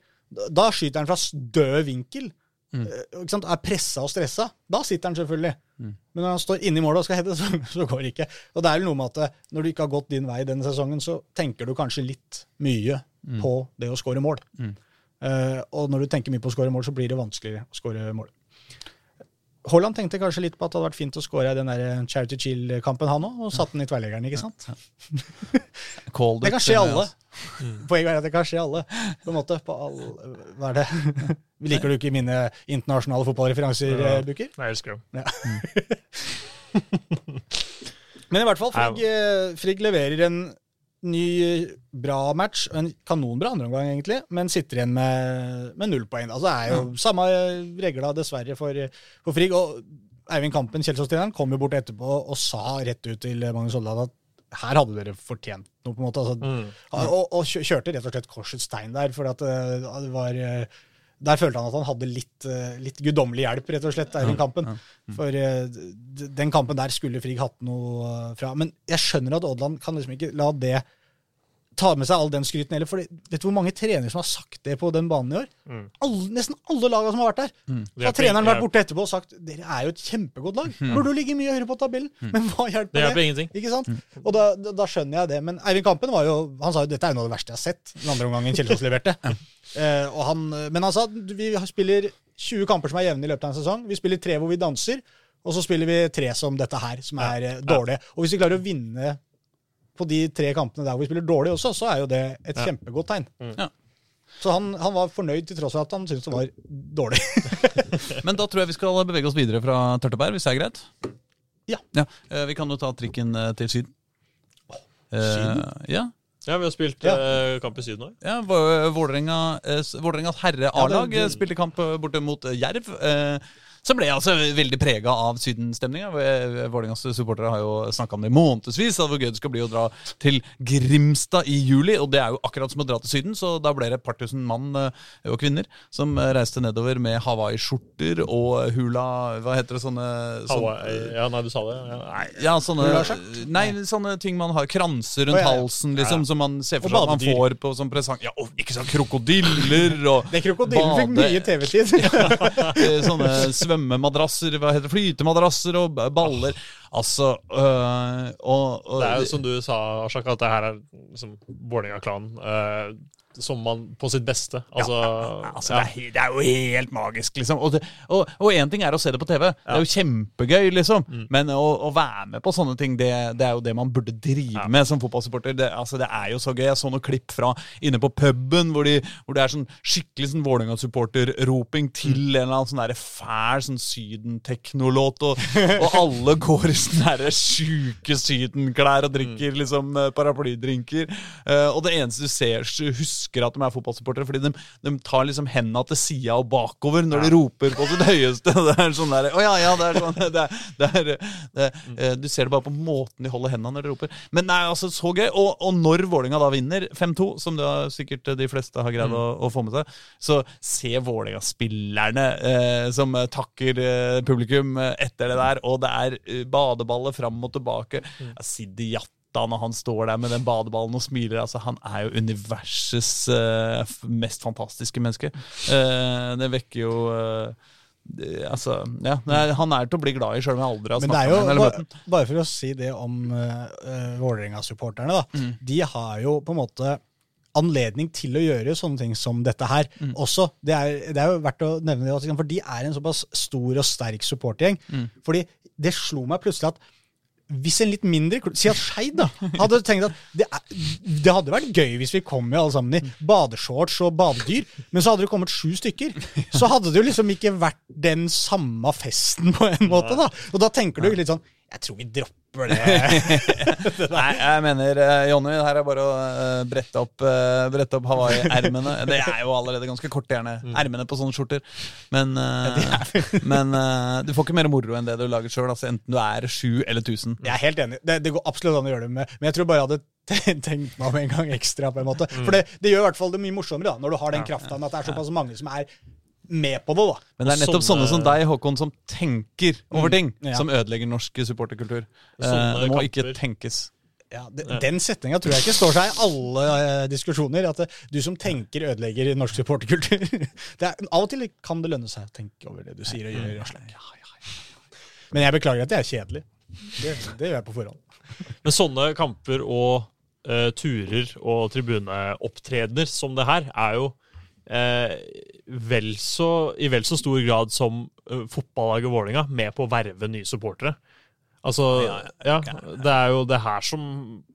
da- skyter han fra død vinkel. Mm. Eh? Er pressa og stressa. Da sitter han selvfølgelig. Mm. Men når han står inne i målet og skal hete, så, så går det ikke. Og det er vel noe med at eh, når du ikke har gått din vei denne sesongen, så tenker du kanskje litt mye på det å skåre mål. Mm. Eh, og når du tenker mye på å skåre mål, så blir det vanskeligere å skåre mål. Haaland tenkte kanskje litt på at det hadde vært fint å skåre i den der Charity Chill-kampen, han òg, og satte den i tverrleggeren, ikke sant? Det kan skje eh, alle. altså. Poenget er at det kan skje alle. På en måte. På all, hva er det? Liker du ikke mine internasjonale fotballreferanser, Ja. eh, Bukker? Nei, jeg elsker dem. Men i hvert fall, Frigg, eh, Frigg leverer en ny, eh, bra match. En kanonbra andreomgang, egentlig, men sitter igjen med, med null poeng. Altså, det er jo samme regla, dessverre, for, for Frigg. Og Eivind Kampen, Kjelsås-treneren, kom jo bort etterpå og sa rett ut til Magnus Oldal at her hadde dere fortjent noe, på en måte. Altså, Mm. og, og kjørte rett og slett korsets tegn der, for at eh, det var eh, Der følte han at han hadde litt, eh, litt guddommelig hjelp, rett og slett, i kampen. For eh, den kampen der skulle Frigg hatt noe eh, fra. Men jeg skjønner at Odland kan liksom ikke la det ta med seg all den skryten heller. For vet du hvor mange trenere som har sagt det på den banen i år? Mm. Alle, nesten alle lagene som har vært der. Mm. Så har treneren ikke- vært borte etterpå og sagt dere er jo et kjempegodt lag. Burde jo ligge mye høyere på tabellen. Men hva hjelper Det det? hjelper ingenting. Ikke sant? Og da, da, da skjønner jeg det. Men Eivind Kampen var jo, han sa jo dette er noe av det verste jeg har sett. Den andre omgangen Kjelsås leverte. Eh, og han, men han sa vi spiller 20 kamper som er jevne i løpet av en sesong. Vi spiller tre hvor vi danser, og så spiller vi tre som dette her, som er ja. dårlige. Og hvis vi klarer å vinne på de tre kampene der hvor vi spiller dårlig også, så er jo det et Ja. kjempegodt tegn. Ja. Så han, han var fornøyd til tross for at han syntes det var dårlig. Men da tror jeg vi skal bevege oss videre fra Tørteberg, hvis det er greit? Ja. ja. Vi kan jo ta trikken eh, til Syden. Eh, Syden? ja. Ja, vi har spilt Ja. eh, kamp i Syden òg. Ja, eh, Vålerengas herre A-lag Ja, eh, spilte kamp eh, borte mot eh, Jerv. Eh, Så ble jeg altså veldig prega av sydenstemninga. Vålerengas supportere har jo snakka om det i månedsvis, hvor gøy det skal bli å dra til Grimstad i juli. Og det er jo akkurat som å dra til Syden, så da ble det et par tusen mann eh, og kvinner som eh, reiste nedover med hawaiiskjorter og hula Hva heter det sånne, sånne Hawaii, ja, nei, du sa det. Ja, nei. ja, sånne, nei, sånne ting man har. Kranser rundt oh, ja, ja. halsen, liksom, som man ser for seg at man får på som presang. Ja, og ikke sånn krokodiller og Det krokodillen fikk mye TV-tid. sånne sånne svømmemadrasser, hva heter det, flytemadrasser og baller. Altså øh, og, og, Det er jo som du sa, Ashak, at det her er liksom Vålerenga-klanen eh, som man på sitt beste. Altså, Altså, ja. det, er, det er jo helt magisk, liksom. Og, en ting er å se det på TV. Det er jo kjempegøy, liksom. Mm. Men å, å være med på sånne ting, det, det er jo det man burde drive med som fotballsupporter. Det, altså, det er jo så gøy. Jeg så noen klipp fra inne på puben hvor, de, hvor det er sånn skikkelig sånn Vålerenga-supporter-roping til Mm. en eller annen sånn der fæl sånn syden-teknolåt, og, og alle går i sånne sjuke sydenklær og drikker Mm. liksom eh, paraplydrinker. Uh, og det eneste du ser, husker at de er fotballsupportere, fordi de, de tar liksom hendene til sida og bakover når de roper på sitt høyeste. Det er sånn der, oh, ja, ja, det er sånn det er, det er, det, eh, Du ser det bare på måten de holder hendene når de roper. Men det er altså så gøy. Og, og når Vålinga da vinner 5-2, som har sikkert de fleste har greid å, å få med seg, så se Vålerenga-spillerne eh, som eh, takker eh, publikum eh, etter det der, og det er badeballet badeballer fram og tilbake. Mm. Ja, Sidi Jatta når han står der med den badeballen og smiler. altså Han er jo universets uh, mest fantastiske menneske. Uh, det vekker jo uh, Altså, ja, Han er til å bli glad i, sjøl om jeg aldri har snakka med ham bare, bare for å si det om uh, Vålerenga-supporterne, da. Mm. De har jo på en måte anledning til å gjøre sånne ting som dette her Mm. også. Det er, det er jo verdt å nevne det, for de er en såpass stor og sterk supportergjeng. Mm. Fordi det slo meg plutselig at hvis en litt mindre klubb, Si at Skeid da, hadde tenkt at det, er, det hadde vært gøy hvis vi kom med alle sammen i badeshorts og badedyr, men så hadde det kommet sju stykker. Så hadde det jo liksom ikke vært den samme festen på en måte. da. Og da tenker du litt sånn Jeg tror vi dropper det. Nei, jeg mener, eh, Jonny, det her er bare å eh, brette opp, brette opp Hawaii-ermene. Det er jo allerede ganske korte, gjerne. Ermene på sånne skjorter. Men, eh, men eh, du får ikke mer moro enn det du lager sjøl, altså, enten du er sju eller tusen. Jeg er helt enig. Det, det går absolutt an å gjøre det med, men jeg tror bare jeg hadde tenkt meg om en gang ekstra. på en måte. For det, det gjør i hvert fall det mye morsommere da, når du har den krafta at det er såpass mange som er med på det. da. Men det er nettopp sånne, Sånne- som deg, Håkon, som tenker over ting, Ja. som ødelegger norsk supporterkultur. Eh, det må kamper. ikke tenkes. Ja, de, Den setninga tror jeg ikke står seg i alle eh, diskusjoner. At det, du som tenker, ødelegger norsk supporterkultur. Det er, av og til kan det lønne seg å tenke over det du sier og gjør. Aslak. Men jeg beklager at jeg er kjedelig. Det, det gjør jeg på forhånd. Men sånne kamper og uh, turer og tribuneopptredener som det her, er jo eh, vel så, i vel så stor grad som eh, fotballaget Vålerenga med på å verve nye supportere. Altså, ja, det er jo det her som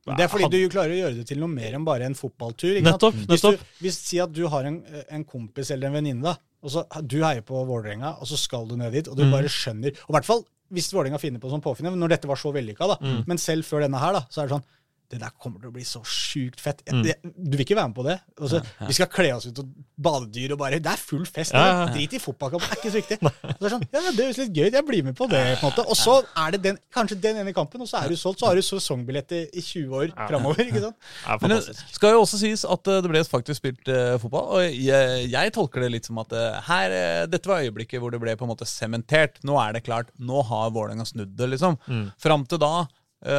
Det er fordi du klarer å gjøre det til noe mer enn bare en fotballtur. ikke sant? Nettopp, Hvis nettopp. du, hvis, si at du har en, en kompis eller en venninne, og så du heier på Vålerenga, og så skal du ned dit, og du Mm. bare skjønner Og i hvert fall hvis Vålerenga finner på sånn påfinner når dette var så vellykka, da. Mm. Men selv før denne her, da, så er det sånn det der kommer til å bli så sjukt fett. Mm. Du vil ikke være med på det? Altså, Vi skal kle oss ut og badedyr og bare Det er full fest. Ja, ja, ja. Drit i fotballkamp, det er ikke så viktig. Så det er sånn, ja, det høres litt gøy ut, jeg blir med på det. på en måte. Og så er det den, kanskje den ene kampen, og så er du solgt. Så har du sesongbillett i i 20 år framover. ikke sant? Men det skal jo også sies at eh, det ble faktisk spilt uh, fotball, og jeg, jeg tolker det litt som at uh, her, uh, dette var øyeblikket hvor det ble på en måte sementert. Nå er det klart, nå har Vålerenga snudd det, liksom. Fram til da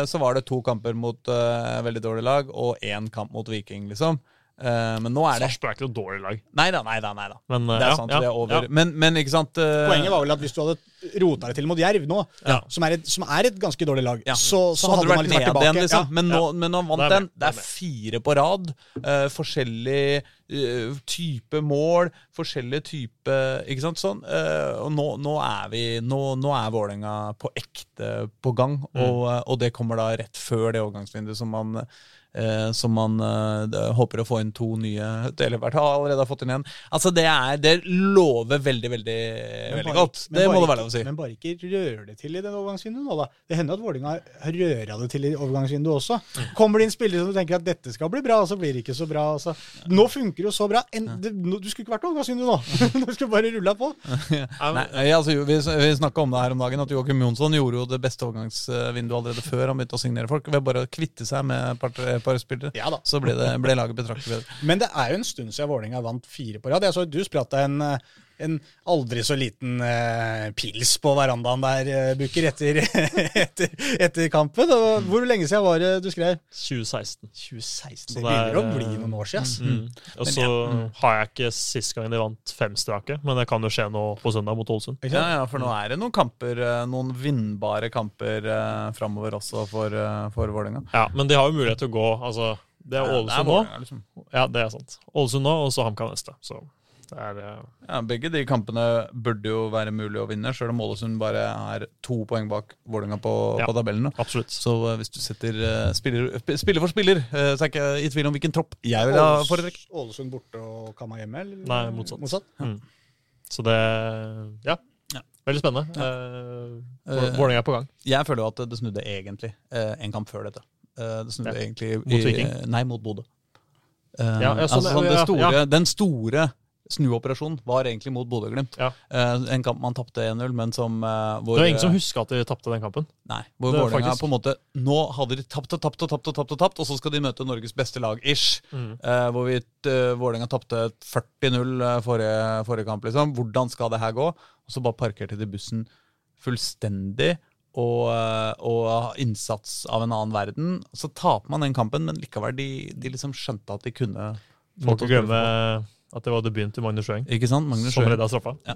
så var det to kamper mot eh, veldig dårlige lag, og én kamp mot Viking, liksom. Eh, men nå er det Sarpsborg er ikke noe dårlig lag. Nei da, nei da. nei da Men, eh, Det er ja, sant, ja, det er over. ja. Men, men ikke sant eh, Poenget var vel at hvis du hadde rota det til mot Jerv nå, Ja. som, er et, som er et ganske dårlig lag, Ja. så, så, hadde du vært liksom vært igjen, tilbake. liksom. Ja. Men, nå, men nå vant den. Det er fire på rad. Uh, forskjellig uh, type mål, forskjellig type Ikke sant? Sånn. Uh, og nå, nå er vi Nå, nå er Vålerenga på ekte på gang, og, eh, og det kommer da rett før det overgangsvinduet som man som man eh, håper å få inn to nye Eller hvert fall allerede har fått inn én. Altså Det er, det lover veldig, veldig, veldig godt. men Det må det være lov å si. Men bare ikke rør det til i den overgangsvinduet nå, da. Det hender at Vålinga har røra det til i overgangsvinduet også. Kommer det inn spillere som tenker at dette skal bli bra, og så blir det ikke så bra. Altså. Nå funker det jo så bra. En, det, no, du skulle ikke vært overgangsvindu nå. du skulle bare rulla på. Nei, altså, vi vi snakka om det her om dagen, at Joakim Jonsson gjorde jo det beste overgangsvinduet allerede før han begynte å signere folk. Ved bare å kvitte seg med et par, par spillere. Ja. Så ble, det, ble laget betraktelig bedre. Men det er jo en stund siden Vålerenga vant fire på rad. Jeg så du spratt en, eh, en aldri så liten eh, pils på verandaen der, eh, Bukker, etter, etter, etter kampen. Og hvor lenge siden var det du skrev? 2016. 2016. Så Det det er, begynner å bli eh, noen år siden. Altså. Mm. Og så har jeg ikke sist gang de vant fem strake, men det kan jo skje nå på søndag mot Ålesund. Ja, ja, for nå er det noen kamper, eh, noen vinnbare kamper eh, framover også for, uh, for Vålerenga. Ja, men de har jo mulighet til å gå altså, Det er Ja, Ålesund nå. Liksom. Ja, det er sant. Ålesund nå, og så HamKam neste. Så er eh, Ja, begge de kampene burde jo være mulig å vinne, sjøl om Ålesund bare er to poeng bak Vålerenga på, Ja. på tabellen. absolutt. Så eh, hvis du setter eh, spiller, spiller for spiller, eh, så er jeg ikke i tvil om hvilken tropp jeg vil ha foretrekke. Ålesund borte og Kamma hjemme? Eller? Nei, motsatt. motsatt? Mm. Så det Ja. Ja. Veldig spennende. Ja. Eh, Vålerenga er på gang. Jeg føler jo at det snudde egentlig eh, en kamp før dette. Eh, det snudde Ja. egentlig Mot Viking? Nei, mot Bodø. Eh, Ja, sånn, altså, sånn, ja, store, ja. Den store snuoperasjonen var egentlig mot Bodø-Glimt. Ja. Eh, en kamp man tapte 1-0, men som eh, hvor, Det var ingen som huska at de tapte den kampen. Nei, hvor er Vålerenga på en måte Nå hadde de tapt og tapt og tapt, og tapt, og tapt, og så skal de møte Norges beste lag, ish. Mm. Eh, hvor vi, uh, Vålerenga tapte 40-0 eh, forrige, forrige kamp. liksom. Hvordan skal det her gå? Og så bare parkerte de bussen fullstendig. Og, eh, og innsats av en annen verden. Så taper man den kampen, men likevel, de, de liksom skjønte at de kunne Må ikke glemme at det var debuten til Magnus Sjøeng, Ikke sant? Magnus som Sjøeng. redda straffa. Ja.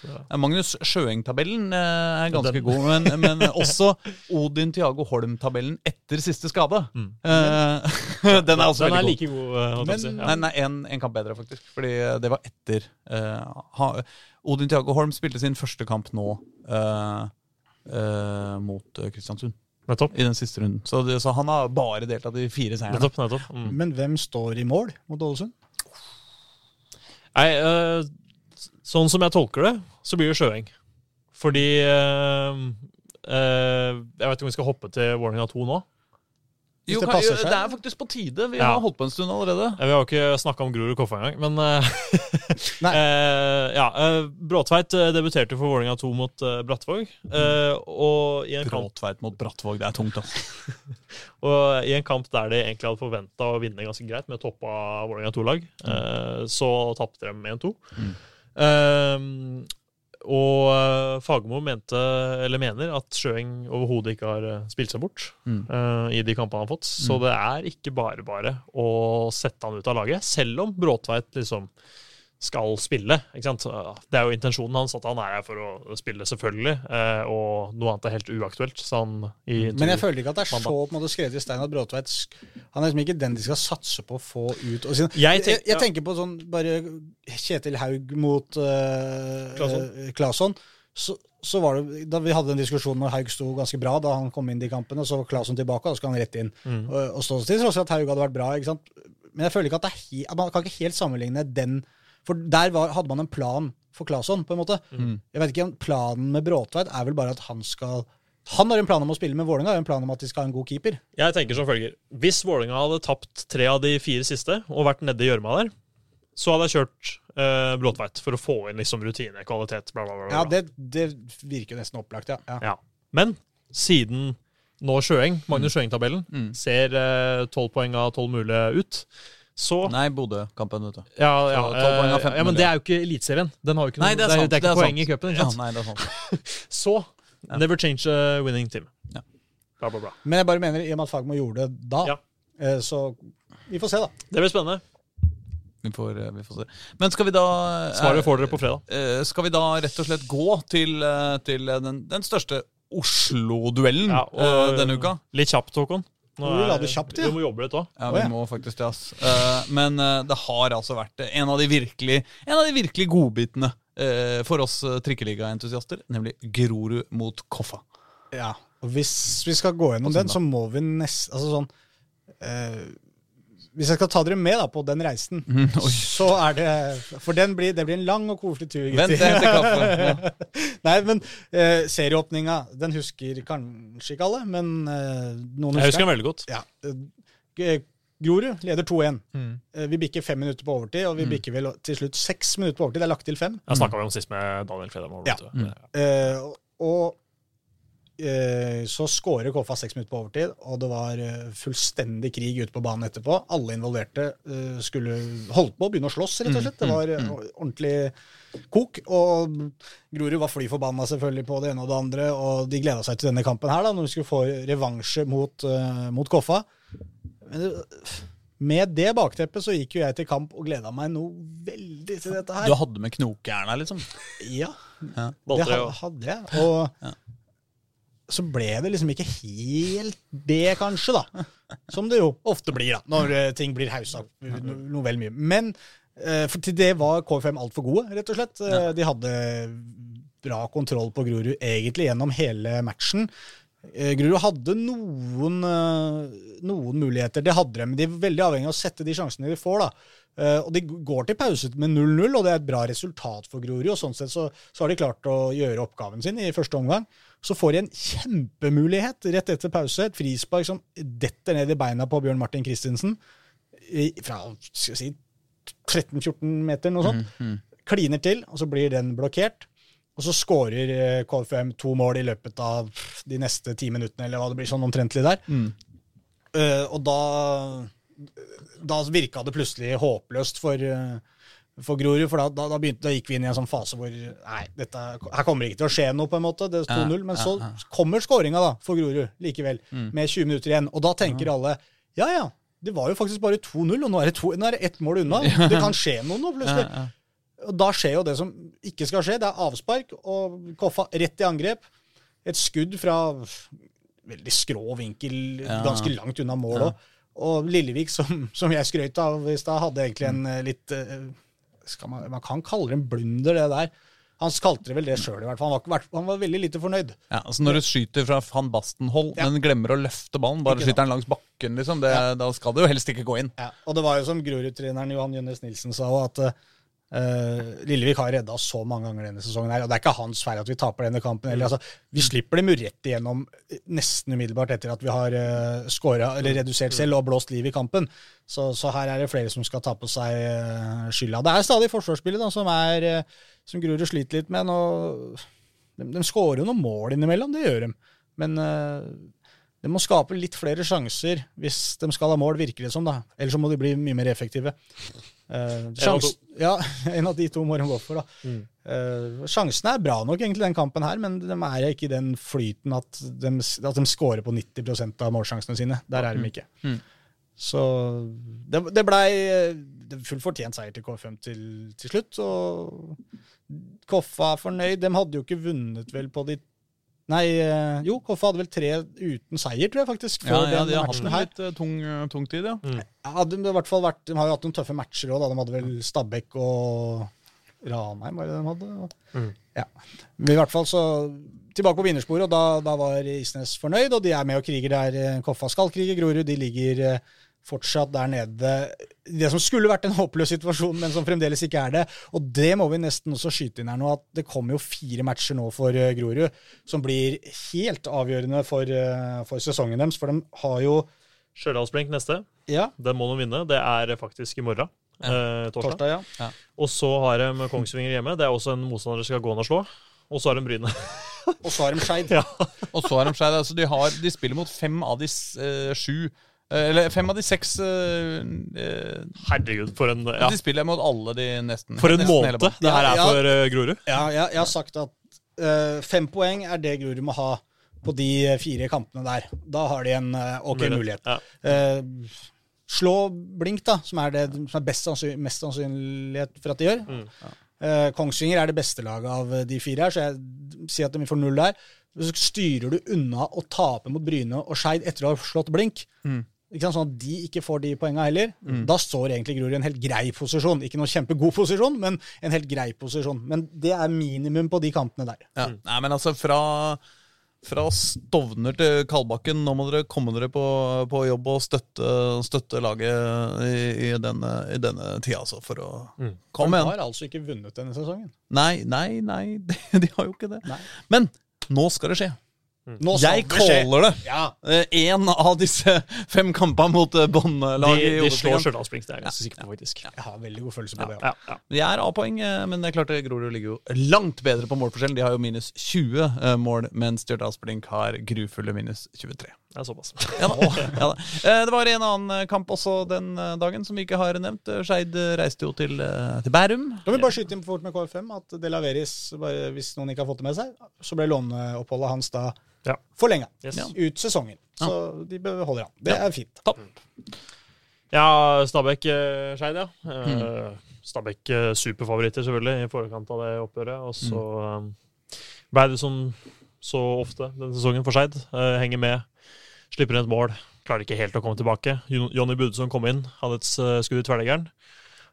Ja, Magnus Sjøeng-tabellen eh, er ganske Den- god, men, men også Odin Thiago Holm-tabellen etter siste skade. Mm. Eh, den er også den er veldig god. like god. eh, holdt jeg på å si. Men- Ja. Nei, nei en, en kamp bedre, faktisk. Fordi eh, det var etter. eh, ha, Odin Thiago Holm spilte sin første kamp nå eh, eh, mot eh, Kristiansund. Nettopp. I den siste runden. Så, det, så han har bare deltatt i fire. Nettopp, nettopp. Mm. Men hvem står i mål mot Ålesund? Nei, eh, sånn som jeg tolker det, så blir det Sjøeng. Fordi eh, eh, Jeg vet ikke om vi skal hoppe til Warninga 2 nå. Hvis Jo, det passer seg. det er faktisk på tide. Vi Ja. har holdt på en stund allerede. Ja, Vi har jo ikke snakka om Grorud Koffa engang, men Nei. eh, Ja. eh, Bråtveit debuterte for Vålerenga 2 mot uh, Brattvåg. Uh, og, i en kamp, Bråtveit mot Brattvåg, det er tungt, altså. og i en kamp der de egentlig hadde forventa å vinne ganske greit med toppa Vålerenga 2-lag, eh, så tapte de 1-2. Mm. Eh, og eh, Fagermo mente, eller mener, at Sjøeng overhodet ikke har eh, spilt seg bort Mm. uh, i de kampene han har fått. Så det er ikke bare bare å sette han ut av laget, selv om Bråtveit liksom skal spille. ikke sant? Det er jo intensjonen hans at han er her for å spille, selvfølgelig. eh, Og noe annet er helt uaktuelt. Sånn, i Men jeg føler ikke at det er så på en måte skrevet i stein at Bråtveit Han er liksom ikke den de skal satse på å få ut. Og Jeg tenk- jeg, jeg, tenker på sånn bare Kjetil Haug mot uh, Claesson. Så, så var det, da Vi hadde en diskusjon når Haug sto ganske bra da han kom inn i kampene, og så var Claesson tilbake, og så skal han rett inn Mm. og, og stå til tross for at Haug hadde vært bra. ikke sant? Men jeg føler ikke at det er he, man kan ikke helt sammenligne den For der var, hadde man en plan for Claesson, på en måte. Mm. Jeg vet ikke Planen med Bråtveit er vel bare at han skal Han har en plan om å spille med Vålerenga, en plan om at de skal ha en god keeper. Jeg tenker som følger. Hvis Vålerenga hadde tapt tre av de fire siste og vært nede i gjørma der, så hadde jeg kjørt eh, Bråtveit for å få inn liksom rutine, kvalitet, bla, bla, bla. Ja, det, det virker jo nesten opplagt, ja. ja. Ja. Men siden nå Sjøeng, Magnus Sjøeng-tabellen, Mm. ser tolv poeng av tolv mulige ut, så Nei, Bodø-kampen, vet du. ja, ja, Så 12 poeng av eh, ja, men det er jo ikke Eliteserien. Den har jo ikke noe, Nei, det er det sant. er, det er ikke poeng i cupen. Ja, nei, det er sant. Så never change a winning team. Ja. Bla, bla, bla. Men jeg bare mener, i og med at Fagmo gjorde det da, Ja. eh, så vi får se, da. Det blir spennende. Vi får, eh, vi får se. Men skal vi da Svaret får dere på fredag. eh, Skal vi da rett og slett gå til, eh, til eh, den, den største Oslo-duellen Ja, eh, denne uka? Litt kjapt, Håkon. Nå Du er- du kjapt, ja. Vi må jobbe litt òg. Ja, vi må faktisk det, ass. Eh, men eh, det har altså vært en av de virkelig En av de virkelig godbitene eh, for oss trikkeligaentusiaster, nemlig Grorud mot Koffa. Ja. Og hvis vi skal gå gjennom den, så må vi nesten Altså sånn eh, hvis jeg skal ta dere med da, på den reisen, så er det For den blir, det blir en lang og koselig tur. Vent, jeg henter kaffe. Ja. Nei, men eh, serieåpninga, den husker kanskje ikke alle, men eh, noen Jeg husker husker den veldig godt. Ja. Eh, Grorud leder 2-1. Mm. Eh, Vi bikker fem minutter på overtid, og vi bikker vel til slutt seks minutter på overtid. Det er lagt til fem. Jeg snakka om sist med Daniel Fredheim. Ja. Eh, og så skårer Koffa seks minutter på overtid, og det var eh, fullstendig krig ute på banen etterpå. Alle involverte eh, skulle holdt på å begynne å slåss, rett og slett. Det var eh, ordentlig kok. Og Grorud var fly forbanna selvfølgelig på det ene og det andre, og de gleda seg til denne kampen her, da, når de skulle få revansje mot, eh, mot Koffa. Men det, med det bakteppet så gikk jo jeg til kamp og gleda meg noe veldig til dette her. Du hadde med knokejerna, liksom? Ja, Ja. det hadde jeg. Og Ja. Så ble det liksom ikke helt det, kanskje, da. Som det jo ofte blir, da, når eh, ting blir haussa opp no, noe vel mye. Men eh, for til det var KFM altfor gode, rett og slett. Eh, De hadde bra kontroll på Grorud egentlig gjennom hele matchen. Grorud hadde noen, noen muligheter, det hadde de, men de er veldig avhengig av å sette de sjansene de får. da. Og De går til pause med 0-0, og det er et bra resultat for Grorud. og Sånn sett så, så har de klart å gjøre oppgaven sin i første omgang. Så får de en kjempemulighet rett etter pause. Et frispark som detter ned i beina på Bjørn Martin Christensen fra skal jeg si, 13-14 meter, noe sånt. Kliner til, og så blir den blokkert. Og så skårer eh, KFM to mål i løpet av de neste ti minuttene, eller hva det blir sånn omtrentlig der. Eh, og da, da virka det plutselig håpløst for, eh, for Grorud, for da, da, da, begynte, da gikk vi inn i en sånn fase hvor nei, dette, her kommer det ikke til å skje noe, på en måte. Det er 2-0. Men så kommer skåringa for Grorud likevel, med 20 minutter igjen. Og da tenker alle ja ja, det var jo faktisk bare 2-0, og nå er det, to, nå er det ett mål unna. Det kan skje noe nå, plutselig. Og da skjer jo det som ikke skal skje. Det er avspark og Koffa rett i angrep. Et skudd fra veldig skrå vinkel, ganske langt unna mål òg. Og Lillevik, som, som jeg skrøt av i stad, hadde egentlig en eh, litt eh, man, man kan kalle det en blunder, det der. Han kalte det vel det sjøl, i hvert fall. Han var, han var veldig lite fornøyd. Ja, altså Når du skyter fra van Basten-hold, Ja. men glemmer å løfte ballen, bare skyter den langs bakken, liksom, det, da skal det jo helst ikke gå inn. Ja, og det var jo som Grorud-treneren Johan Jønnes Nilsen sa, at uh, Lillevik har redda så mange ganger denne sesongen. her, og Det er ikke hans feil at vi taper denne kampen. Eller, altså, vi slipper dem jo rett igjennom eh, nesten umiddelbart etter at vi har uh, scoret, eller redusert selv og blåst liv i kampen. Så, så her er det flere som skal ta på seg uh, skylda. Det er stadig forsvarsspillet da, som, er, eh, som Grorud sliter litt med. Og de, de skårer jo noen mål innimellom, det gjør de. Men uh, de må skape litt flere sjanser hvis de skal ha mål, virker det som. da. Ellers så må de bli mye mer effektive. Eh, sjans, ja, en av de to må de gå for. da. Eh, sjansene er bra nok egentlig den kampen her, men de er ikke i den flyten at de, at de scorer på 90% av målsjansene sine. Der er de ikke. Mm. Så det, det blei det er full fortjent seier til K5 til, til slutt. Og Koffa er fornøyd. De hadde jo ikke vunnet vel på de Nei, eh, jo, Koffa hadde vel tre uten seier, tror jeg faktisk. Ja, før ja, den De har hatt en litt eh, tung, eh, tung tid, ja. Ja, de, har i hvert fall vært, de har jo hatt noen tøffe matcher òg. De hadde vel Stabæk og Ranheim, var det de hadde? Mm. Ja. Men i hvert fall så Tilbake på vinnersporet, og da, da var Isnes fornøyd, og de er med og kriger der. KFA skal krige Grorud. De ligger eh, fortsatt der nede. Det som skulle vært en håpløs situasjon, men som fremdeles ikke er det. Og det må vi nesten også skyte inn her nå, at det kommer jo fire matcher nå for eh, Grorud som blir helt avgjørende for, eh, for sesongen deres. For de har jo Stjørdalsblink neste. Ja, Den må de vinne. Det er faktisk i morgen. Eh, torsdag. torsdag, ja. Og så har de Kongsvinger hjemme. Det er også en motstander de skal gå an og slå. Og så har de Bryne. Og så har de Skeid. ja. Og så har de skeid. Altså, de, har- de spiller mot fem av de eh, sju Eller fem av de seks eh, eh, Herregud, for en, ja. De spiller mot alle de nesten. for en nesten måned det her er Ja, ja. for uh, Grorud. Ja, jeg, jeg har sagt at uh, fem poeng er det Grorud må ha på de fire kampene der. Da har de en eh, ok mulighet. Ja. Eh, slå Blink, da, som er det som er best sannsyn, mest sannsynlighet for at de gjør. Mm. Eh, Kongsvinger er det beste laget av de fire her, så jeg sier at de får null der. Så styrer du unna å tape mot Bryne og Skeid etter å ha slått Blink. Mm. Ikke sant, sånn at de ikke får de poengene heller. Da står egentlig Grorud i en helt grei posisjon. Ikke noen kjempegod posisjon, men en helt grei posisjon. Men det er minimum på de kampene der. Ja. Nei, men altså fra Fra Stovner til Kalbakken, nå må dere komme dere på, på jobb og støtte, støtte laget i, i, denne, i denne tida, altså, for å Mm. komme De igjen. har altså ikke vunnet denne sesongen. Nei, nei, nei, de, de har jo ikke det. Nei. Men nå skal det skje. Nå Jeg det caller det! Ja. Én av disse fem kampene mot båndlaget. De, de slår Obos-ligaen. Stjørdal Springs, det er jeg ganske sikker på, faktisk. Jeg har veldig god følelse på det. Ja, ja. De er A-poeng, eh, men det er klart det Grorud ligger jo langt bedre på målforskjellen. De har jo minus 20 eh, mål, mens Stjørdals Blink har grufulle minus 23. Det er såpass. Ja da. Ja da. Eh, Det var en annen eh, kamp også den eh, dagen som vi ikke har nevnt. Skeid reiste jo til, til Bærum. Da vil vi bare skyte inn fort med KFM at De Laveris, bare, hvis noen ikke har fått det med seg, så ble låneoppholdet hans da Ja. forlenga Yes. Ut sesongen. Så de beholder han. Det Ja. er fint. Topp. Ja, Stabæk uh, Skeid, ja. Mm. Stabæk superfavoritter, selvfølgelig, i forkant av det oppgjøret. Og så mm. ble det som så ofte denne sesongen for Skeid. Henger med, slipper inn et mål. Klarer ikke helt å komme tilbake. Jonny Budesson kom inn, hadde et eh, skudd i tverrleggeren.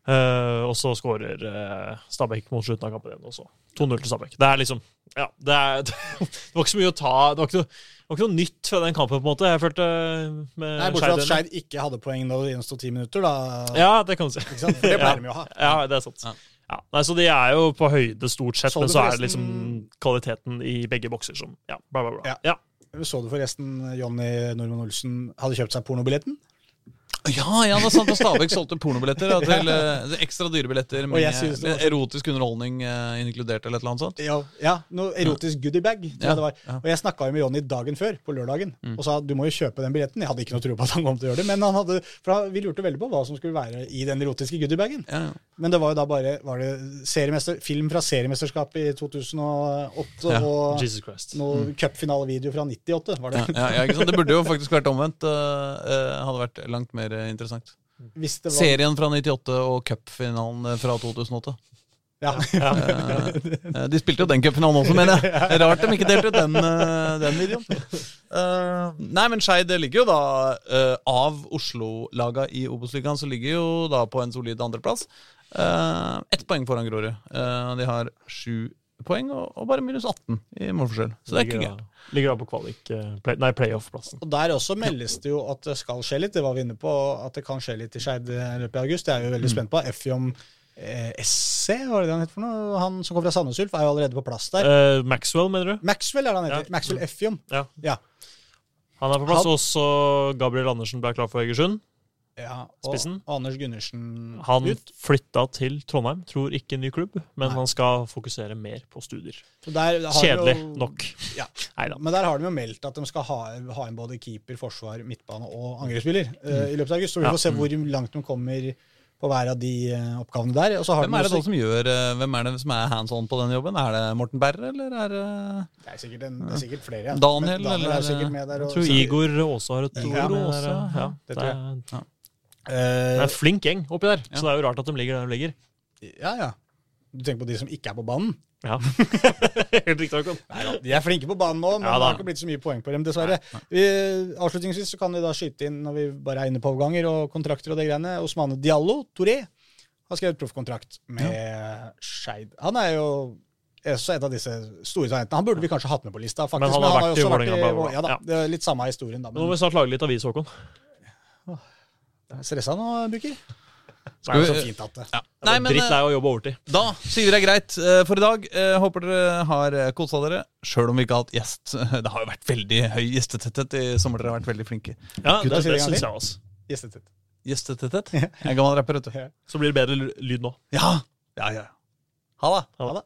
Uh, og så skårer uh, Stabæk mot slutten av kampen igjen. Også. 2-0 til Stabæk. Det er liksom Ja, det, er, det var ikke så mye å ta Det var ikke noe, det var ikke noe nytt fra den kampen, på en måte. Jeg følte med Nei, Bortsett fra at Skeid- Skeid ikke hadde poeng da det gjensto ti minutter. Da. Ja, det kan du si. Ikke sant? For det pleier de jo å ha. Ja, det er sant. Ja. Ja. Nei, så de er jo på høyde stort sett, Så men så er det liksom kvaliteten i begge bokser som Ja, bla, bla, bla. Ja. Så du forresten Jonny Normann Olsen hadde kjøpt seg pornobilletten? Ja, ja, det er sant. Stabæk solgte pornobilletter ja, til eh, ekstra dyre billetter Og med, jeg synes det var erotisk underholdning eh, inkludert, eller et eller annet sånt. Ja, ja noe erotisk goodiebag. tror Ja, jeg det var. ja. Og jeg snakka jo med Jonny dagen før, på lørdagen, og sa du må jo kjøpe den billetten. Jeg hadde ikke noe tro på at han kom til å gjøre det, men han hadde, for han- vi lurte veldig på hva som skulle være i den erotiske goodiebagen. Ja, ja. Men det var jo da bare var det seriemester, film fra seriemesterskapet i 2008 Ja, og Jesus Christ. noe cupfinalevideo fra 98. var det. Ja, ja, ja, ikke sant? Det burde jo faktisk vært omvendt. eh, eh, hadde vært langt mer eh, interessant. Hvis det var, Serien fra 98 og cupfinalen eh, fra 2008. Ja. Eh, De spilte jo den cupfinalen også, mener jeg. Rart de ikke delte ut den, den videoen. Eh, nei, men Skeid ligger jo da Av Oslo-laga i Obos-ligaen, så ligger jo da på en solid andreplass. Uh, Ett poeng foran Grorud. Eh, de har sju poeng og, og bare minus 18 i målforskjell. Så det er ikke gøy. da, ligger da på kvalik eh, play, Nei, playoff-plassen. Og Der også meldes det jo at det skal skje litt. Det var vi inne på, at det kan skje litt i Skeid i løpet av august. Det er vi jo veldig spent på. Efjom eh, SC, var det det han het for noe? Han som kom fra Sandnes Ulf, er jo allerede på plass der. Eh, Maxwell, mener du? Maxwell er det han heter. Ja. Maxwell Efjom. Ja. Ja. Han er på plass. Han- Også Gabriel Andersen ble klar for Egersund. Ja. Og, Spissen. Anders Gundersen Han ut. flytta til Trondheim. Tror ikke ny klubb, men Nei. han skal fokusere mer på studier. Så der har Kjedelig jo- nok. Ja. Nei da. Men der har de jo meldt at de skal ha, ha inn både keeper, forsvar, midtbane og angrepsspiller eh, i løpet av august. Så vi Ja. får se hvor langt de kommer på hver av de eh, oppgavene der. Og så har Hvem de er det også, som gjør eh, Hvem er det som er hands on på den jobben? Er det Morten Berre, eller er det det, er sikkert en, det er sikkert flere. Ja. Daniel, Daniel er eller- er sikkert med der. Jeg tror Igor også har et ord Ja, ja. Det det, tror jeg. Ja. Det er en flink gjeng oppi der, Ja. så det er jo rart at de ligger der de ligger. ja, ja. Du tenker på de som ikke er på banen? Ja. Helt riktig. Nei, de er flinke på banen nå, men Ja, det har ikke blitt så mye poeng på dem, dessverre. Vi, avslutningsvis så kan vi da skyte inn, når vi bare er inne på overganger og kontrakter og det greiene, Osmane Diallo, Touré, har skrevet proffkontrakt med Skeid. Han er jo også et av disse store talentene. Han burde vi kanskje hatt med på lista, faktisk. Men han har vært i også Vålerenga, vært i Vålerenga. Ja da, Ja. litt samme historien, da. Nå må vi snart lage litt avis, Håkon. Stressa nå, Bukker? Det Skal er vi- så fint at det. ja. Nei, men Dritt eh, lei av å jobbe overtid. Da sier vi det er greit eh, for i dag. Eh, Håper dere har kosa dere, sjøl om vi ikke har hatt gjest. Det har jo vært veldig høy gjestetetthet i sommer. Dere har vært veldig flinke. Ja, sier det det syns jeg også. Gjestetetthet. Gjestetetthet? Jeg er gammel rapper, vet du. Så blir det bedre lyd nå. Ja! ja, ja. Ha det. Ha det.